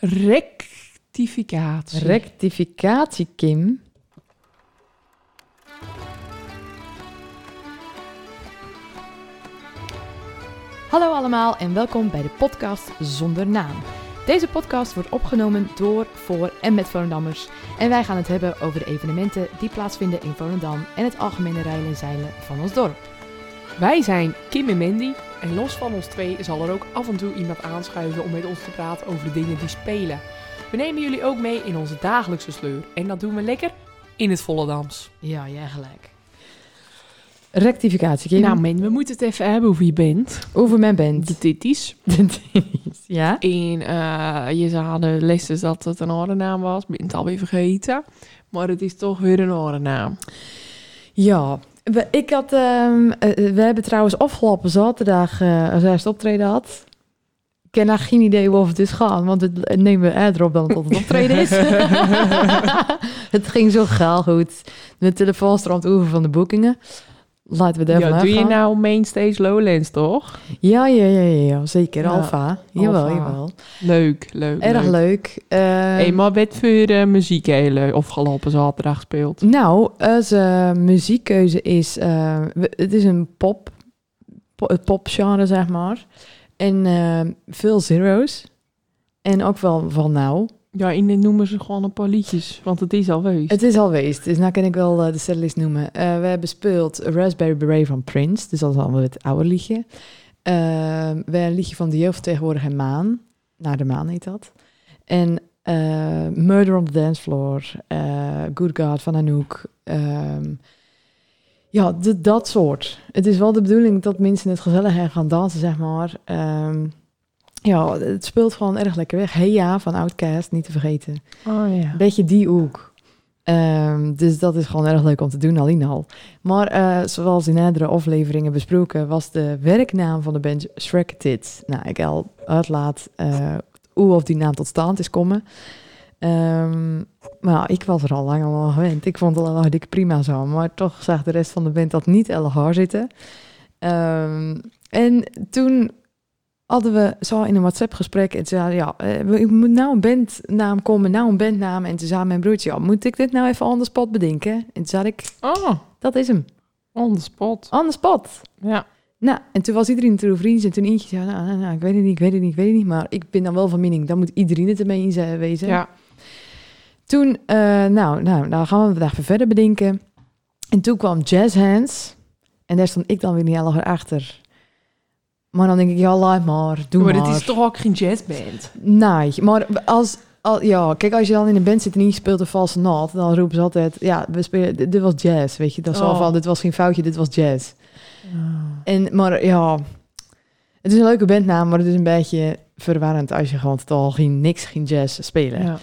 Rectificatie. Rectificatie, Kim. Hallo allemaal en welkom bij de podcast Zonder Naam. Deze podcast wordt opgenomen door, voor en met Volendammers. En wij gaan het hebben over de evenementen die plaatsvinden in Volendam en het algemene rijden en zeilen van ons dorp. Wij zijn Kim en Mandy. En los van ons twee zal er ook af en toe iemand aanschuiven om met ons te praten over de dingen die spelen. We nemen jullie ook mee in onze dagelijkse sleur. En dat doen we lekker in het Volendams. Ja, jij gelijk. Rectificatie, Kim. Nou men, we moeten het even hebben over je band. over mijn band. De titties. ja? En eh, je zei de lessen dat het een andere naam was. Ben het alweer vergeten. Maar het is toch weer een andere naam. Ja, we, ik had, ehm, eh, we hebben trouwens afgelopen zaterdag, eh als hij het optreden had. Ik heb geen idee of het is gaan, want het nemen we eerder dan het het optreden is. het ging zo gaal goed. De telefoon stroomt over van de boekingen. Laten we daar Ja, doe je nou Mainstage Lowlands toch? Ja, ja, ja, ja, zeker. Ja, Alfa. Jawel, jawel. Leuk, leuk. Erg leuk. Eh, Hey, maar wat voor eh, muziek hele afgelopen zaterdag speelt? Nou, onze muziekkeuze is... eh, het is een pop, popgenre, zeg maar. En eh, veel zero's. En ook wel van nou. Ja, in de noemen ze gewoon een paar liedjes, want het is al. Het is al dus nou kan ik wel eh, de setlist noemen. Eh, we hebben gespeeld Raspberry Beret van Prince. Dus dat is allemaal het oude liedje. Eh, we hebben een liedje van de jeugdvertegenwoordiger Maan. Naar de Maan heet dat. En eh, Murder on the Dance Floor. Good God van Anouk. ehm, ja, dat soort. Het is wel de bedoeling dat mensen het gezellig gaan dansen, zeg maar. Ehm, ja, het speelt gewoon erg lekker weg. Hey ja, van Outcast, niet te vergeten. Oh ja. Beetje die hoek. Ehm, dus dat is gewoon erg leuk om te doen, alleen al. Maar eh, zoals in eerdere afleveringen besproken, was de werknaam van de band Shrek Tits. Nou, ik al uitlaat eh hoe of die naam tot stand is komen. Ehm, maar ik was er al lang al gewend. Ik vond het al dik prima zo. Maar toch zag de rest van de band dat niet hard zitten. Ehm, en toen hadden we zo in een WhatsApp-gesprek en zeiden ja, eh, ik moet nou een bandnaam komen, nou een bandnaam. En toen zei mijn broertje, ja, moet ik dit nou even on the spot bedenken? En toen zei ik, Oh, dat is hem, on the spot. on the spot. Ja. Nou, en toen was iedereen erover eens en toen eentje zei, nou, nou, nou, ik weet het niet, ik weet het niet, ik weet het niet. Maar ik ben dan wel van mening, dan moet iedereen het ermee eens eh, wezen. Ja. Toen, eh, nou, nou, nou gaan we vandaag even verder bedenken. En toen kwam Jazz Hands. En daar stond ik dan weer niet heel erg achter. Maar dan denk ik, ja, laat maar, doe maar maar. het is toch ook geen jazzband? Nee, maar als, al, ja, kijk, als je dan in een band zit en niet speelt een valse noot, dan roepen ze altijd, ja, we spelen, dit, dit was jazz, weet je. Dat is al Oh. van, dit was geen foutje, dit was jazz. En, maar ja, het is een leuke bandnaam, maar het is een beetje verwarrend als je gewoon totaal geen, niks, geen jazz spelen. Ja.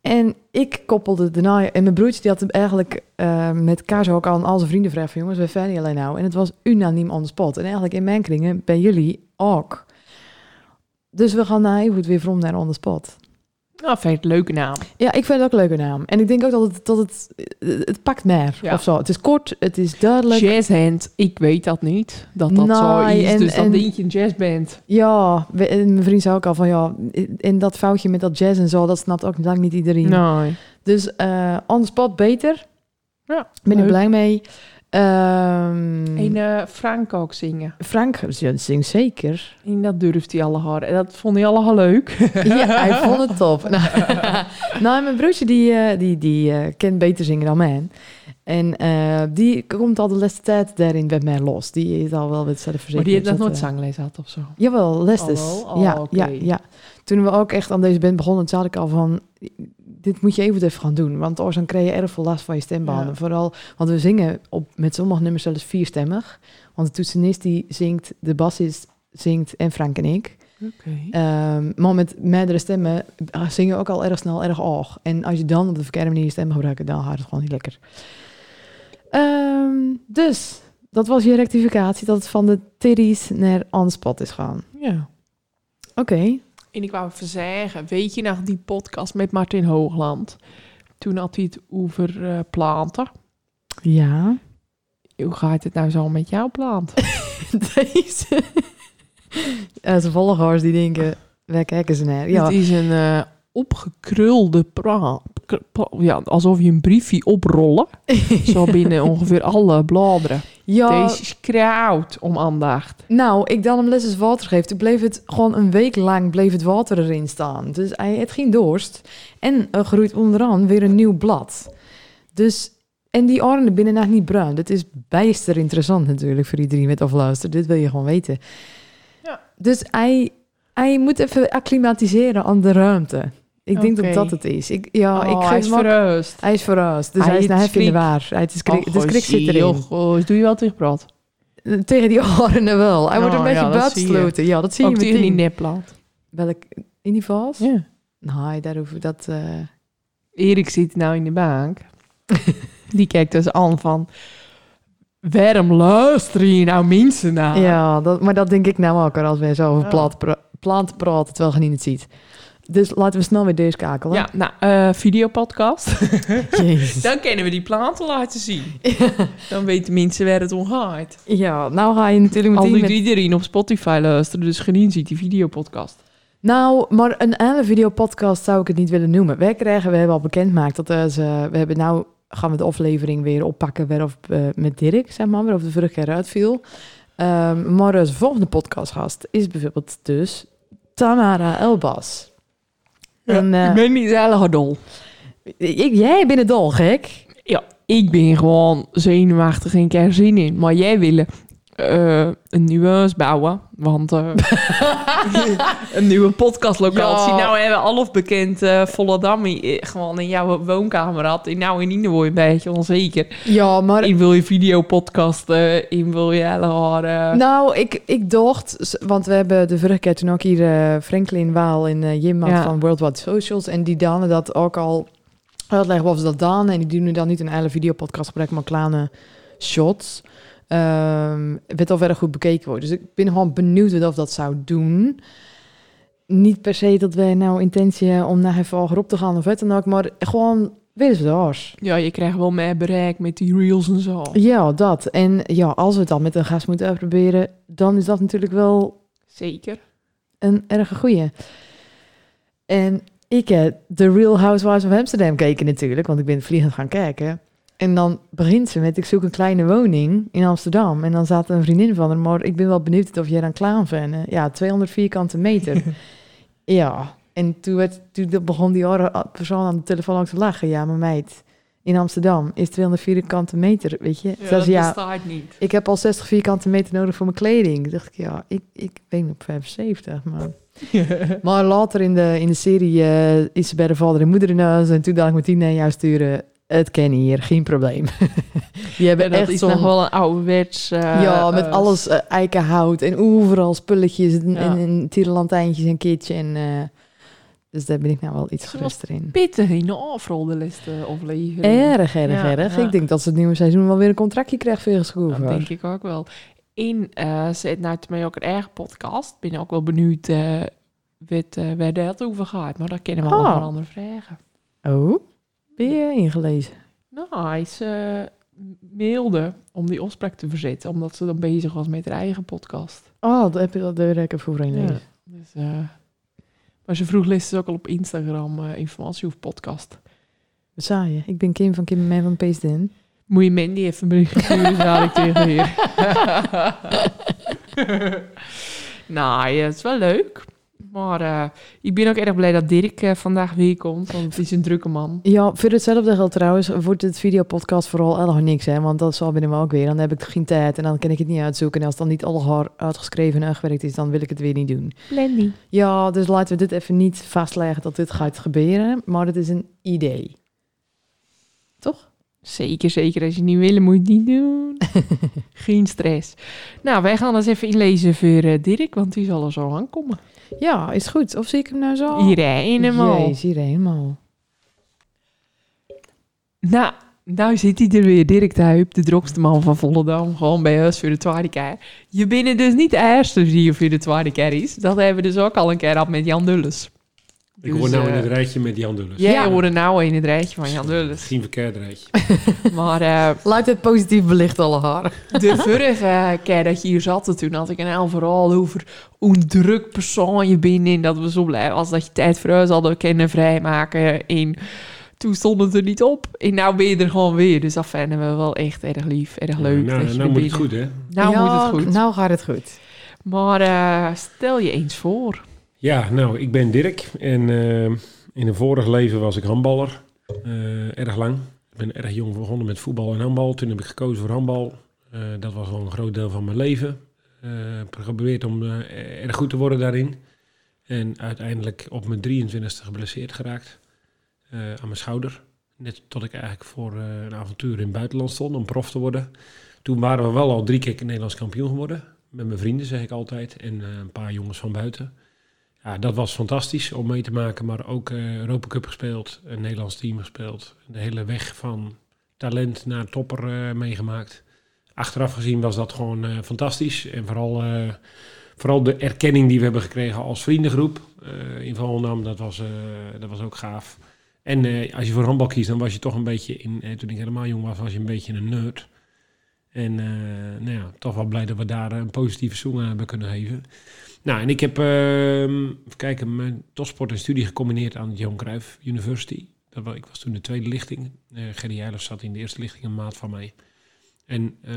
En ik koppelde daarna, en mijn broertje die had hem eigenlijk eh, met Kazo ook al aan al zijn vrienden gevraagd van jongens, we zijn alleen nou. En het was unaniem on the spot. En eigenlijk in mijn kringen, bij jullie ook. Dus we gaan naar even weer from naar on the spot. Nou, vind ik een leuke naam. Ja, ik vind het ook een leuke naam. En ik denk ook dat het, dat het, het pakt meer Ja. of zo. Het is kort, het is duidelijk. Jazzhand, ik weet dat niet. Dat dat zo is. en- dus dan en- denk je een jazzband. Ja, en mijn vriend zei ook al van ja, en dat foutje met dat jazz en zo, dat snapt ook lang niet iedereen. Nee. Dus eh on the spot beter. Ja, Ben ik blij mee. Ehm, En eh, Frank ook zingen. Frank zingt zeker. En dat durft hij alle hard. En dat vond hij allemaal leuk. ja, hij vond het top. nou, nou, mijn broertje die, eh, die, die eh, kent beter zingen dan mij. En die komt al de laatste tijd daarin bij mij los. Die is al wel met zelfverzekerd. Maar die heeft nog dat, nooit zangles gehad of zo. Jawel, les dus. Oh? Oh, ja, oké. ja, ja. Toen we ook echt aan deze band begonnen, toen had ik al van... Dit moet je even even gaan doen, want anders dan krijg je erg veel last van je stembanden. Ja. Vooral, want we zingen op, met sommige nummers zelfs vierstemmig. Want de toetsenist die zingt, de bassist zingt en Frank en ik. Oké. Ehm, maar met meerdere stemmen eh, zingen we ook al erg snel erg oog. En als je dan op de verkeerde manier je stem gebruikt, dan gaat het gewoon niet lekker. Ehm, dus, dat was je rectificatie, dat het van de titties naar on spot is gaan. Ja. Oké. En ik wou even zeggen, weet je nog die podcast met Martin Hoogland? Toen had hij het over eh, planten. Ja. Hoe gaat het nou zo met jouw plant? Deze. Zijn volgers die denken, waar kijken ze naar? Ja, Het is een eh, opgekrulde pra, pra- ja, alsof je een briefje oprollen. Zo binnen ongeveer alle bladeren. Ja, Deze is koud om aandacht. nou, ik dan hem les eens water geef. Toen bleef het gewoon een week lang bleef het water erin staan. Dus hij heeft geen dorst. En er groeit onderaan weer een nieuw blad. Dus, en die oren binnen nog niet bruin. Dat is bijster interessant natuurlijk voor iedereen met of luistert. Dit wil je gewoon weten. Ja. Dus hij, hij moet even acclimatiseren aan de ruimte. Ik denk dat dat het is. Ik, ja, ik oh, geef hij is ook- verhuisd. Hij is verrast. Dus Hij hij, is heeft nou in de waar. Hij is krik, Oh, de schrik zit erin. Oh, doe je wel tegen praat? Tegen die oren wel. Hij wordt een Oh, beetje ja, buitensloten. Ja, dat zie je Ook tegen die meteen. nepplaat. Welk? In die vals? Ja. Nee, daar hoeven dat... eh, Erik zit nou in de bank. Die kijkt dus aan van... Waarom luisteren je nou mensen naar? Ja, dat, maar dat denk ik nou ook al als wij zo over Ja. plant praten, terwijl je niet het ziet. Dus laten we snel weer deze kakelen. Ja, nou, eh videopodcast. Dan kunnen we die planten laten zien. Dan weten mensen waar het om gaat. Ja, nou ga je natuurlijk Al meteen met... iedereen op Spotify luisteren, dus geen ziet die videopodcast. Nou, maar een hele videopodcast zou ik het niet willen noemen. Wij krijgen, we hebben al bekendgemaakt dat er, ze, we hebben nou gaan we de aflevering weer oppakken waarof, eh, met Dirk, zeg maar, waarover de vorige keer uitviel. Ehm, maar de volgende podcastgast is bijvoorbeeld dus Tamara Elbas. En, eh, ik ben niet helemaal dol. ik, jij bent het dol, gek. Ja, ik ben gewoon zenuwachtig en ik heb er zin in. Maar jij wil eh, een nieuw huis bouwen. Want eh, een nieuwe podcastlocatie. Ja. Nou hebben we al of bekend eh, gewoon in jouw woonkamer had. En nou in ieder word je een beetje onzeker. Ja, maar In wil je videopodcasten, in wil je haren. Nou, ik, ik dacht, want we hebben de vorige keer toen ook hier Franklin Waal en eh Jim Ja. van Worldwide Socials. En die danen dat ook al uitleggen wat ze dat danen. En die doen nu dan niet een hele videopodcast gebruiken, maar kleine shots. Ehm werd al verder goed bekeken worden. Dus ik ben gewoon benieuwd of dat zou doen. Niet per se dat wij nou intentie hebben om naar even hoger op te gaan of wat dan ook. Maar gewoon, weer eens daar. Ja, je krijgt wel meer bereik met die reels en zo. Ja, dat. En ja, als we het dan met een gast moeten uitproberen, dan is dat natuurlijk wel Zeker. een erge goeie. En ik heb The Real Housewives of Amsterdam gekeken natuurlijk, want ik ben vliegend gaan kijken. En dan begint ze met, ik zoek een kleine woning in Amsterdam. En dan zat een vriendin van haar, maar ik ben wel benieuwd of jij dan klaar bent. Ja, 200 vierkante meter. ja, en toen, werd, toen begon die persoon aan de telefoon ook te lachen. Ja, maar meid, in Amsterdam is 200 vierkante meter, weet je. Ja, dat ja, bestaat niet. ik heb al 60 vierkante meter nodig voor mijn kleding. Toen dacht ik, ja, ik, ik ben op 75, maar... Maar later in de, in de serie eh, is ze bij de vader en moeder in huis. En toen dacht ik meteen naar jou sturen. Het kennen hier, geen probleem. Die hebben En dat echt is zo'n... nog wel een ouderwets... eh, ja, met eh, alles eh, eikenhout en overal spulletjes en, Ja. en, en tierenlantijntjes en kitje. En, dus daar ben ik nou wel iets Ze geruster in. pittig in de afrol de laatste aflevering. Erg, erg, Ja, erg. ja. Ik denk dat ze het nieuwe seizoen wel weer een contractje krijgt voor. Dat denk ik ook wel. In uh, zit nou mij ook een eigen podcast. Ben ook wel benieuwd wat, waar dat over gaat. Maar dat kennen we Oh. allemaal andere vragen. Oh, ben je ingelezen? Nou, hij is mailde om die afspraak te verzetten. Omdat ze dan bezig was met haar eigen podcast. Oh, dat heb je dat heb ik voor Ja. Dus, eh, maar ze vroeg leest ook al op Instagram eh, informatie over podcast. Wat zei je? Ik ben Kim van Kim en Man van PSDN. Moet je Mandy even een bericht sturen, zei ik tegen nou, ja, het is wel leuk. Maar eh, ik ben ook erg blij dat Dirk eh, vandaag weer komt, want het is een drukke man. Ja, voor hetzelfde geldt trouwens, wordt het videopodcast vooral nog niks, hè? Want dat zal binnen me ook weer. Dan heb ik geen tijd en dan kan ik het niet uitzoeken. En als het dan niet al haar uitgeschreven en uitgewerkt is, dan wil ik het weer niet doen. Blendy. Ja, dus laten we dit even niet vastleggen dat dit gaat gebeuren. Maar het is een idee. Toch? Zeker, zeker. Als je niet wil, moet je het niet doen. Geen stress. Nou, wij gaan eens even inlezen voor eh, Dirk, want die zal er zo aankomen. Ja, is goed. Of zie ik hem nou zo? Hier helemaal. Jeez, hier helemaal. Nou, nou zit hij er weer, Dirk de Huip, de drokste man van Volendam, gewoon bij ons voor de tweede keer. Je bent dus niet de eerste die hier voor de tweede keer is. Dat hebben we dus ook al een keer gehad met Jan Dulles. Ik Dus, hoor nou eh, in het rijtje met Jan Dulles. Jij Ja. hoorde nou in het rijtje van Jan Dulles. Geen verkeerd rijtje. Maar eh, Laat het positief belicht alle haren. de vorige keer dat je hier zat, toen had ik een heel verhaal over hoe druk persoon je bent en dat we zo blij was dat je tijd voor ons hadden kunnen vrijmaken. En toen stond het er niet op. En nou ben je er gewoon weer. Dus dat vinden we wel echt erg lief, erg leuk. nou, dat je nou moet het goed, hè? Nou Ja, moet het goed. Nou gaat het goed. Maar eh, stel je eens voor. Ja, nou, ik ben Dirk. En eh, in een vorig leven was ik handballer. eh, erg lang. Ik ben erg jong begonnen met voetbal en handbal. Toen heb ik gekozen voor handbal. Eh, dat was wel een groot deel van mijn leven. Heb geprobeerd om erg goed te worden daarin. En uiteindelijk op mijn 23e geblesseerd geraakt. aan mijn schouder. Net tot ik eigenlijk voor een avontuur in het buitenland stond om prof te worden. Toen waren we wel al drie keer Nederlands kampioen geworden. Met mijn vrienden, zeg ik altijd. En een paar jongens van buiten. Ja, dat was fantastisch om mee te maken. Maar ook eh Europa Cup gespeeld. Een Nederlands team gespeeld. De hele weg van talent naar topper eh, meegemaakt. Achteraf gezien was dat gewoon eh, fantastisch. En vooral, vooral de erkenning die we hebben gekregen als vriendengroep in Volendam. Dat was, dat was ook gaaf. En als je voor handbal kiest, dan was je toch een beetje... In, toen ik helemaal jong was, was je een beetje een nerd. En eh, nou ja, toch wel blij dat we daar een positieve zoek aan hebben kunnen geven. Nou, en ik heb, ehm, even kijken, mijn topsport en studie gecombineerd aan het Johan Cruijff University. Dat was, ik was toen de tweede lichting. Eh Gerry zat in de eerste lichting, een maat van mij. En eh,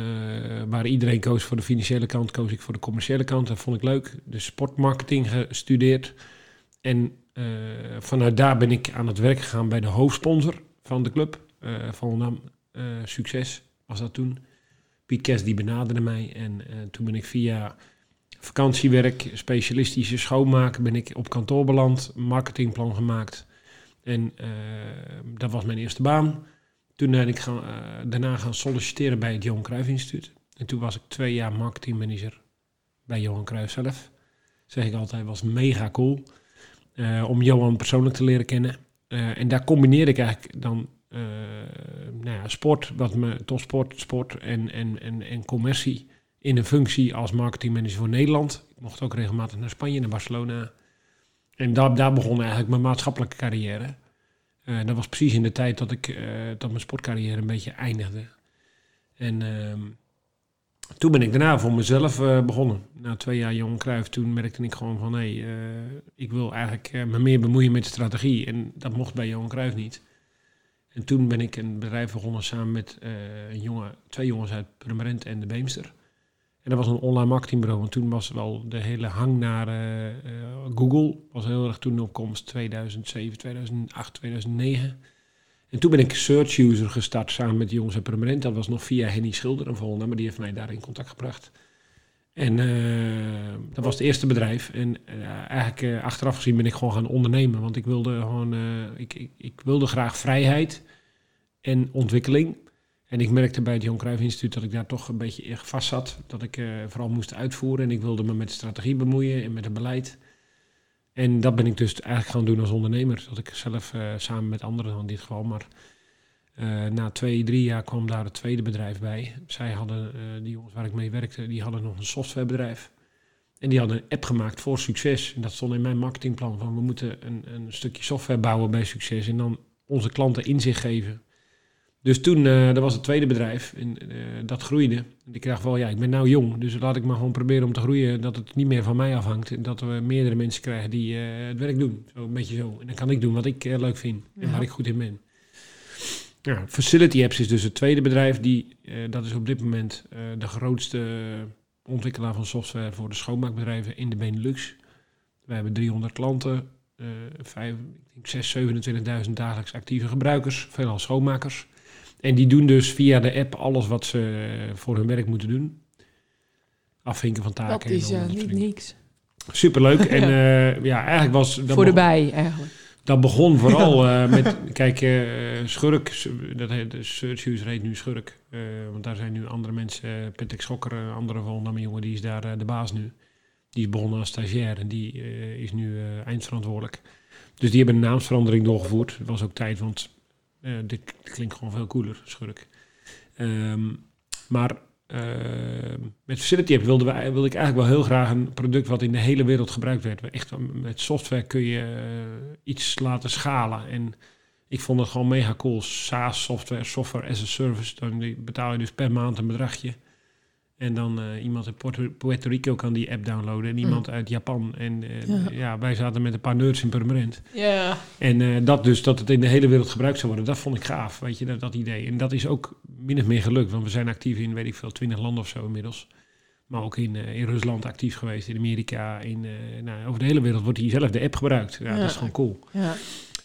waar iedereen koos voor de financiële kant, koos ik voor de commerciële kant. Dat vond ik leuk. Dus sportmarketing gestudeerd. En eh, vanuit daar ben ik aan het werk gegaan bij de hoofdsponsor van de club. eh Volendam eh, Succes was dat toen. Piet die benaderde mij. En eh, toen ben ik via vakantiewerk, specialistische schoonmaken, ben ik op kantoor beland, marketingplan gemaakt. En eh, dat was mijn eerste baan. Toen ben ik gaan, eh, daarna gaan solliciteren bij het Johan Cruijff Instituut. En toen was ik twee jaar marketingmanager bij Johan Cruijff zelf. Zeg ik altijd, was mega cool. om Johan persoonlijk te leren kennen. En daar combineerde ik eigenlijk dan eh, nou sport, wat me, topsport, sport en, en, en, en commercie in een functie als marketingmanager voor Nederland. Ik mocht ook regelmatig naar Spanje, naar Barcelona. En daar, daar begon eigenlijk mijn maatschappelijke carrière. Eh, dat was precies in de tijd dat, ik, eh, dat mijn sportcarrière een beetje eindigde. En ehm, toen ben ik daarna voor mezelf begonnen. Na twee jaar Johan Cruijff, toen merkte ik gewoon van... hé, ik wil eigenlijk me meer bemoeien met strategie. En dat mocht bij Johan Cruijff niet. En toen ben ik een bedrijf begonnen samen met eh, een jongen, twee jongens uit Purmerend en de Beemster. En dat was een online marketingbureau. Want toen was wel de hele hang naar eh, eh, Google. Was heel erg toen op komst 2007, 2008, 2009. En toen ben ik Search User gestart samen met de jongens uit Permanent. Dat was nog via Henny Schilder, een maar die heeft mij daar in contact gebracht. En eh, dat was het eerste bedrijf. En eh, eigenlijk eh, achteraf gezien ben ik gewoon gaan ondernemen. Want ik wilde gewoon, ik, ik, ik wilde graag vrijheid en ontwikkeling. En ik merkte bij het Johan Cruijff Instituut dat ik daar toch een beetje in vast zat. Dat ik vooral moest uitvoeren. En ik wilde me met strategie bemoeien en met het beleid. En dat ben ik dus eigenlijk gaan doen als ondernemer. Dat ik zelf samen met anderen in dit geval. Maar eh, na twee, drie jaar kwam daar het tweede bedrijf bij. Zij hadden, eh, die jongens waar ik mee werkte, die hadden nog een softwarebedrijf. En die hadden een app gemaakt voor succes. En dat stond in mijn marketingplan. Van we moeten een, een stukje software bouwen bij succes. En dan onze klanten inzicht geven. Dus toen, eh, dat was het tweede bedrijf. En dat groeide. En ik dacht wel, ja, ik ben nou jong. Dus laat ik maar gewoon proberen om te groeien. Dat het niet meer van mij afhangt. En dat we meerdere mensen krijgen die het werk doen. Zo een beetje zo. En dan kan ik doen wat ik leuk vind. En Ja. waar ik goed in ben. Ja, Facility Apps is dus het tweede bedrijf. Die, eh, dat is op dit moment eh, de grootste ontwikkelaar van software voor de schoonmaakbedrijven in de Benelux. We hebben 300 klanten, eh ik denk 6, 27.000 dagelijks actieve gebruikers, veelal schoonmakers. En die doen dus via de app alles wat ze eh, voor hun werk moeten doen. Afvinken van taken. Dat en is eh, soort niet niks. Superleuk. En eh, ja, eigenlijk was... dat Voor de bij, eigenlijk. Dat begon vooral eh, met, kijk, eh, Schurk, dat heet, de Search heet nu Schurk. eh, want daar zijn nu andere mensen, Patrick Schokker, een andere Volendam jongen, die is daar de baas nu. Die is begonnen als stagiair en die is nu eindverantwoordelijk. Dus die hebben een naamsverandering doorgevoerd. Het was ook tijd, want dit klinkt gewoon veel cooler, Schurk. Ehm, maar eh, met Facility App wilde, we, wilde ik eigenlijk wel heel graag een product wat in de hele wereld gebruikt werd. Echt, met software kun je eh, iets laten schalen. En ik vond het gewoon mega cool. SaaS software, software as a service. Dan betaal je dus per maand een bedragje. En dan uh, iemand uit Puerto, Puerto, Rico kan die app downloaden. En iemand uit Japan. En uh, ja. wij zaten met een paar nerds in Permanent. Ja. En uh, dat dus, dat het in de hele wereld gebruikt zou worden, dat vond ik gaaf. Weet je, dat, dat idee. En dat is ook min of meer gelukt. Want we zijn actief in, weet ik veel, twintig landen of zo inmiddels. Maar ook in, in Rusland actief geweest, in Amerika. In, nou, over de hele wereld wordt diezelfde app gebruikt. Ja, dat is gewoon cool. Ja.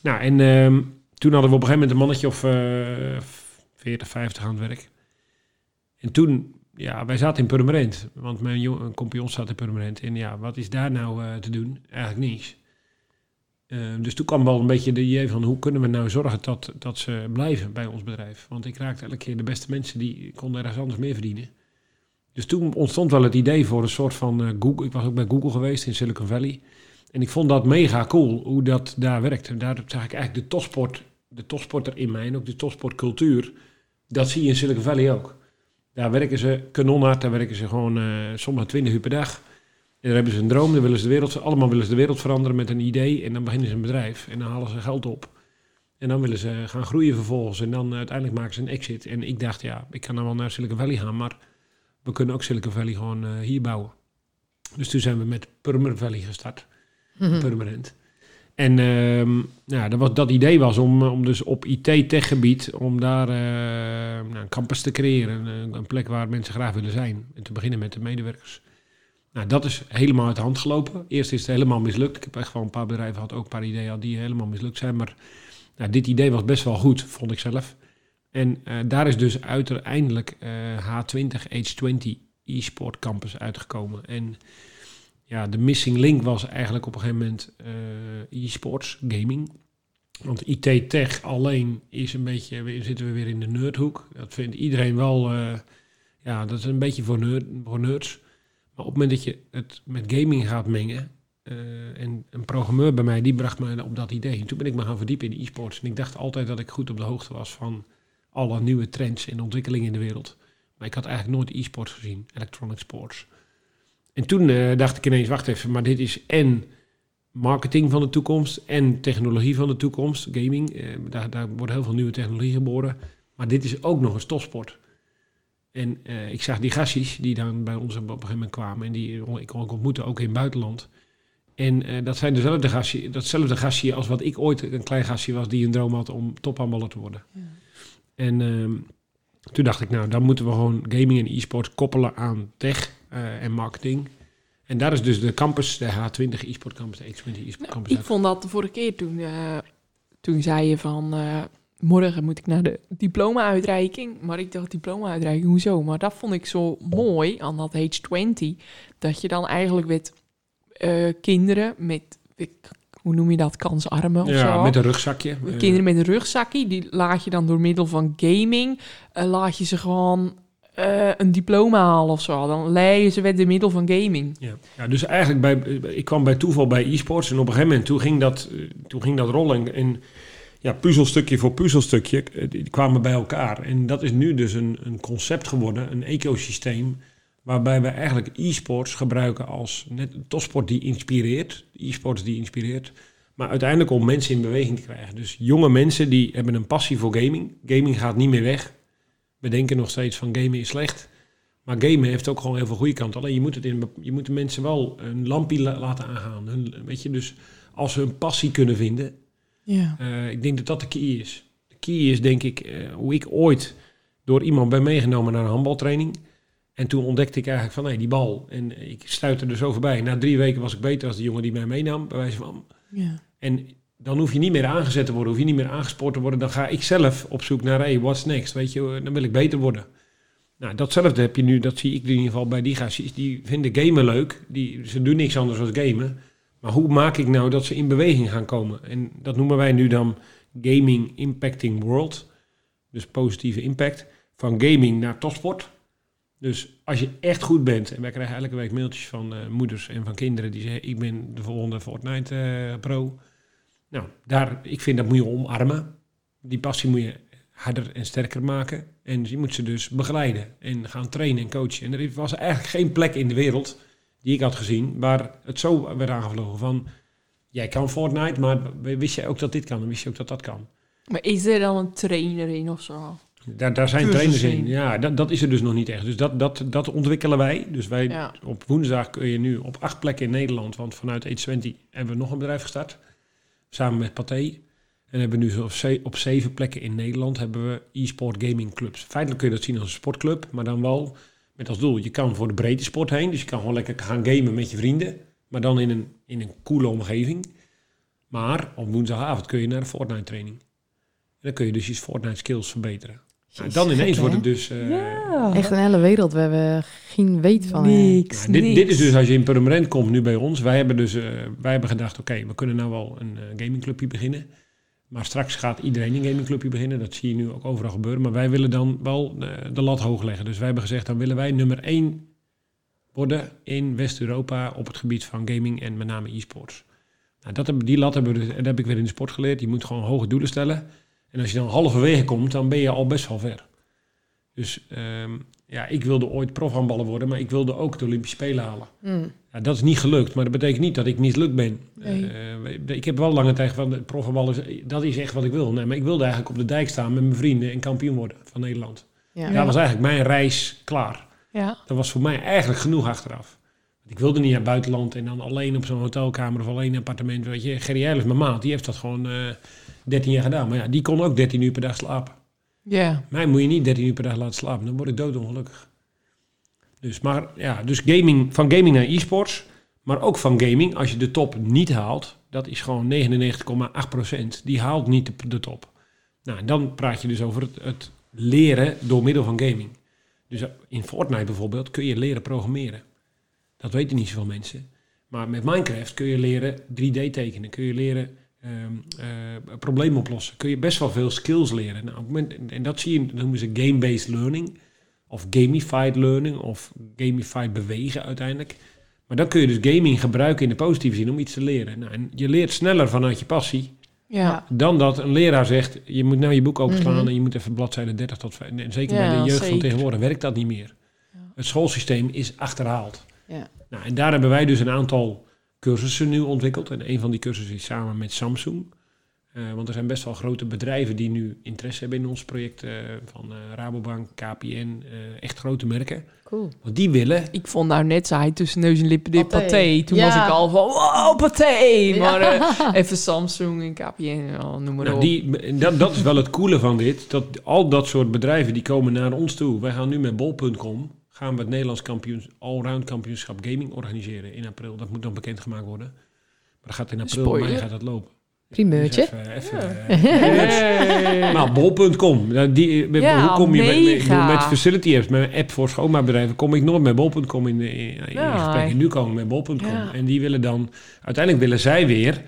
Nou, en ehm, toen hadden we op een gegeven moment een mannetje of 40, 50 aan het werk. En toen ja, wij zaten in Purmerend, want mijn jong, compagnon zat in Purmerend. En ja, wat is daar nou uh, te doen? Eigenlijk niets. Uh, dus toen kwam wel een beetje de idee van hoe kunnen we nou zorgen dat, dat ze blijven bij ons bedrijf. Want ik raakte elke keer de beste mensen die konden ergens anders meer verdienen. Dus toen ontstond wel het idee voor een soort van uh, Google. Ik was ook bij Google geweest in Silicon Valley. En ik vond dat mega cool hoe dat daar werkt. En daar zag ik eigenlijk de topsport, de topsporter in mij ook de topsportcultuur. Dat zie je in Silicon Valley ook. Daar werken ze kanonhard, daar werken ze gewoon uh, sommige 20 uur per dag. En dan hebben ze een droom, dan willen ze de wereld, allemaal willen ze de wereld veranderen met een idee. En dan beginnen ze een bedrijf en dan halen ze geld op. En dan willen ze gaan groeien vervolgens. En dan uiteindelijk maken ze een exit. En ik dacht, ja, ik kan dan wel naar Silicon Valley gaan, maar we kunnen ook Silicon Valley gewoon uh, hier bouwen. Dus toen zijn we met Permanent Valley gestart. Mhm. Permanent. En ja, dat, was, dat idee was om, om dus op IT-techgebied, om daar uh, nou, een campus te creëren. Een, een, plek waar mensen graag willen zijn. En te beginnen met de medewerkers. Nou, dat is helemaal uit de hand gelopen. Eerst is het helemaal mislukt. Ik heb echt wel een paar bedrijven gehad, ook een paar ideeën die helemaal mislukt zijn. Maar nou, dit idee was best wel goed, vond ik zelf. En uh, daar is dus uiteindelijk uh, H20, H20 e-sport campus uitgekomen. En ja, de missing link was eigenlijk op een gegeven moment uh, e-sports, gaming. Want IT-tech alleen is een beetje, zitten we weer in de nerdhoek. Dat vindt iedereen wel, uh, ja, dat is een beetje voor, voor nerds. Maar op het moment dat je het met gaming gaat mengen, uh, en een programmeur bij mij, die bracht me op dat idee. En toen ben ik me gaan verdiepen in e-sports. En ik dacht altijd dat ik goed op de hoogte was van alle nieuwe trends en ontwikkelingen in de wereld. Maar ik had eigenlijk nooit e-sports gezien, electronic sports. En toen uh, dacht ik ineens, wacht even, maar dit is en marketing van de toekomst en technologie van de toekomst, gaming. Uh, daar, daar wordt heel veel nieuwe technologie geboren. Maar dit is ook nog een stofsport. En uh, ik zag die gastjes die dan bij ons op een gegeven moment kwamen en die ik kon ontmoeten, ook in het buitenland. En dat zijn dezelfde gastje, datzelfde gastje als wat ik ooit een klein gastje was die een droom had om tophandballer te worden. Ja. En ehm, toen dacht ik, nou, dan moeten we gewoon gaming en e-sport koppelen aan tech en marketing. En daar is dus de campus, de H20 e-sport campus, de H20 e-sport campus. Nou, ik vond dat de vorige keer toen, uh, toen zei je van, uh, morgen moet ik naar de diploma-uitreiking. Maar ik dacht, diploma-uitreiking, hoezo? Maar dat vond ik zo mooi aan dat H20, dat je dan eigenlijk met kinderen met, hoe noem je dat, kansarmen of ja, zo. met een rugzakje. Kinderen met een rugzakje, die laat je dan door middel van gaming, laat je ze gewoon uh, een diploma halen of zo. Dan leiden ze met de middel van gaming. Ja, ja dus eigenlijk bij, ik kwam bij toeval bij e-sports en op een gegeven moment toen ging dat, toen ging dat rollen en ja, puzzelstukje voor puzzelstukje kwamen bij elkaar. En dat is nu dus een, een concept geworden, een ecosysteem, waarbij we eigenlijk e-sports gebruiken als net een topsport die inspireert, e-sports die inspireert, maar uiteindelijk om mensen in beweging te krijgen. Dus jonge mensen die hebben een passie voor gaming. Gaming gaat niet meer weg. We denken nog steeds van gamen is slecht. Maar gamen heeft ook gewoon heel veel goede kanten. Alleen je moet, het in, je moet de mensen wel een lampje la laten aangaan. Hun, weet je, dus als ze een passie kunnen vinden. Ja. Uh, ik denk dat dat de key is. De key is denk ik uh, hoe ik ooit door iemand ben meegenomen naar een handbaltraining. En toen ontdekte ik eigenlijk van, hé, hey, die bal. En ik stuitte er zo voorbij. Na drie weken was ik beter als de jongen die mij meenam, bij wijze van. Ja. En dan hoef je niet meer aangezet te worden, hoef je niet meer aangespoord te worden. Dan ga ik zelf op zoek naar, hey, what's next? Weet je, dan wil ik beter worden. Nou, datzelfde heb je nu, dat zie ik in ieder geval bij die gastjes. Die vinden gamen leuk. Die, ze doen niks anders dan gamen. Maar hoe maak ik nou dat ze in beweging gaan komen? En dat noemen wij nu dan Gaming Impacting World. Dus positieve impact. Van gaming naar topsport. Dus als je echt goed bent, en wij krijgen elke week mailtjes van uh, moeders en van kinderen die zeggen: Ik ben de volgende Fortnite uh, pro. Nou, daar, ik vind dat moet je omarmen. Die passie moet je harder en sterker maken. En je moet ze dus begeleiden en gaan trainen en coachen. En er was eigenlijk geen plek in de wereld die ik had gezien waar het zo werd aangevlogen van... Jij kan Fortnite, maar wist je ook dat dit kan en wist je ook dat dat kan? Maar is er dan een trainer in of zo? Daar, daar zijn Cursus trainers in. in. Ja, dat, dat is er dus nog niet echt. Dus dat, dat, dat ontwikkelen wij. Dus wij Ja. op woensdag kun je nu op acht plekken in Nederland, want vanuit H20 hebben we nog een bedrijf gestart. Samen met Pathé. En hebben nu op, op zeven plekken in Nederland hebben we e-sport gaming clubs. Feitelijk kun je dat zien als een sportclub, maar dan wel met als doel. Je kan voor de breedte sport heen, dus je kan gewoon lekker gaan gamen met je vrienden. Maar dan in een, in een coole omgeving. Maar op woensdagavond kun je naar de Fortnite training. En dan kun je dus je Fortnite skills verbeteren. Nou, dan ineens gek, wordt het dus... eh, Echt een hele wereld waar we geen weet van hebben. Niks, nou, dit, niks. dit is dus als je in Purmerend komt nu bij ons. Wij hebben dus eh, wij hebben gedacht, oké, we kunnen nou wel een eh, gamingclubje beginnen. Maar straks gaat iedereen een gamingclubje beginnen. Dat zie je nu ook overal gebeuren. Maar wij willen dan wel de lat hoog leggen. Dus wij hebben gezegd, dan willen wij nummer één worden in West-Europa op het gebied van gaming en met name e-sports. Nou, dat hebben, die lat hebben we dus, en dat heb ik weer in de sport geleerd. Je moet gewoon hoge doelen stellen. En als je dan halverwege komt, dan ben je al best wel ver. Dus ehm, ja, ik wilde ooit profhandballer worden, maar ik wilde ook de Olympische Spelen halen. Mm. Ja, dat is niet gelukt, maar dat betekent niet dat ik mislukt ben. Nee. Eh, ik heb wel lange tijd van de profhandbal is, dat is echt wat ik wil. Nee, maar ik wilde eigenlijk op de dijk staan met mijn vrienden en kampioen worden van Nederland. Ja. Daar was eigenlijk mijn reis klaar. Ja. Dat was voor mij eigenlijk genoeg achteraf. Ik wilde niet naar het buitenland en dan alleen op zo'n hotelkamer of alleen een appartement. Weet je, Gerry Eilers, mijn maat, die heeft dat gewoon eh 13 jaar gedaan. Maar ja, die kon ook 13 uur per dag slapen. Ja. Mij moet je niet 13 uur per dag laten slapen, dan word ik doodongelukkig. Dus, maar, ja, dus gaming, van gaming naar e-sports, maar ook van gaming, als je de top niet haalt, dat is gewoon 99,8%. Die haalt niet de, de top. Nou, en dan praat je dus over het, het leren door middel van gaming. Dus in Fortnite bijvoorbeeld kun je leren programmeren. Dat weten niet zoveel mensen. Maar met Minecraft kun je leren 3D tekenen, kun je leren eh, problemen oplossen. Kun je best wel veel skills leren. Nou, op moment, en dat zie je, dat noemen ze game-based learning. Of gamified learning, of gamified bewegen uiteindelijk. Maar dan kun je dus gaming gebruiken in de positieve zin om iets te leren. Nou, en je leert sneller vanuit je passie Ja. dan dat een leraar zegt... je moet nou je boek openslaan Mhm. en je moet even bladzijde 30 tot 5. En zeker Ja, bij de jeugd van tegenwoordig werkt dat niet meer. Ja. Het schoolsysteem is achterhaald. Ja. Nou, en daar hebben wij dus een aantal cursussen nu ontwikkeld. En een van die cursussen is samen met Samsung. Eh, want er zijn best wel grote bedrijven die nu interesse hebben in ons project. eh, van eh, Rabobank, KPN, eh, echt grote merken. Cool. Want die willen... Ik vond nou net, zei hij tussen neus en lippen dit Pathé. paté. Toen Ja. was ik al van, wow, paté. Maar eh, even Samsung en KPN, oh, noem maar Nou, op. die, dat, dat is wel het coole van dit. Dat al dat soort bedrijven die komen naar ons toe. Wij gaan nu met bol.com gaan we het Nederlands kampioens, allround kampioenschap gaming organiseren in april. Dat moet nog bekendgemaakt worden. Maar dat gaat in april, Spoiler. mei gaat dat lopen. Primeurtje. Dus even, even, eh, nou, bol.com. Nou, Ja, hoe kom je met, met, met facility apps, met app voor schoonmaakbedrijven, kom ik nooit met bol.com in, in, in Ja. gesprek. En nu komen we met bol.com. Ja. En die willen dan, uiteindelijk willen zij weer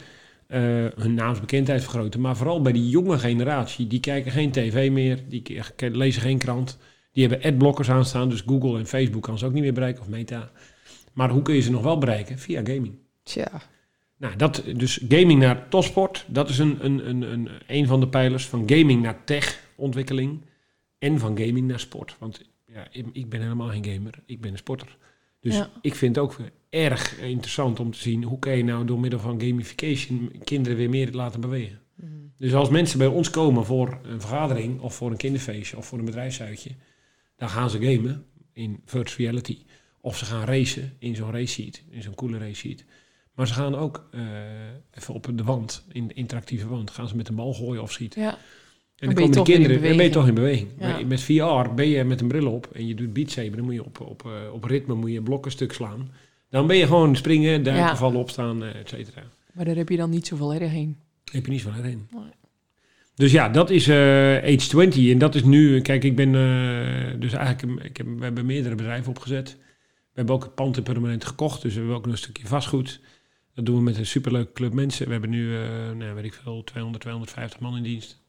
eh, hun naamsbekendheid vergroten. Maar vooral bij die jonge generatie, die kijken geen tv meer, die lezen geen krant. Die hebben adblockers aanstaan, dus Google en Facebook kan ze ook niet meer bereiken, of Meta. Maar hoe kun je ze nog wel bereiken? Via gaming. Tja. Nou, dat, dus gaming naar topsport, dat is een, een, een, een, een van de pijlers. Van gaming naar tech-ontwikkeling en van gaming naar sport. Want ja, ik, ik ben helemaal geen gamer, ik ben een sporter. Dus Ja. ik vind het ook erg interessant om te zien hoe kan je nou door middel van gamification kinderen weer meer laten bewegen. Dus als mensen bij ons komen voor een vergadering of voor een kinderfeestje of voor een bedrijfsuitje, dan gaan ze gamen in virtual reality. Of ze gaan racen in zo'n race sheet, in zo'n coole race sheet. Maar ze gaan ook eh, even op de wand, in de interactieve wand, gaan ze met een bal gooien of schieten. Ja. En Dan komen de kinderen, dan ben je toch in beweging. Ja. Met VR ben je met een bril op en je doet Beat Saber, dan moet je op, op, eh, op ritme moet je blokken stuk slaan. Dan ben je gewoon springen, duiken, Ja. vallen, opstaan, eh, et cetera. Maar daar heb je dan niet zoveel erg heen. Heb je niet van heen. Nee. Dus ja, dat is eh Age 20. En dat is nu, kijk, ik ben eh, dus eigenlijk, ik heb, we hebben meerdere bedrijven opgezet. We hebben ook het pand permanent gekocht, dus we hebben ook nog een stukje vastgoed. Dat doen we met een superleuke club mensen. We hebben nu, eh nou, weet ik veel, 200, 250 man in dienst.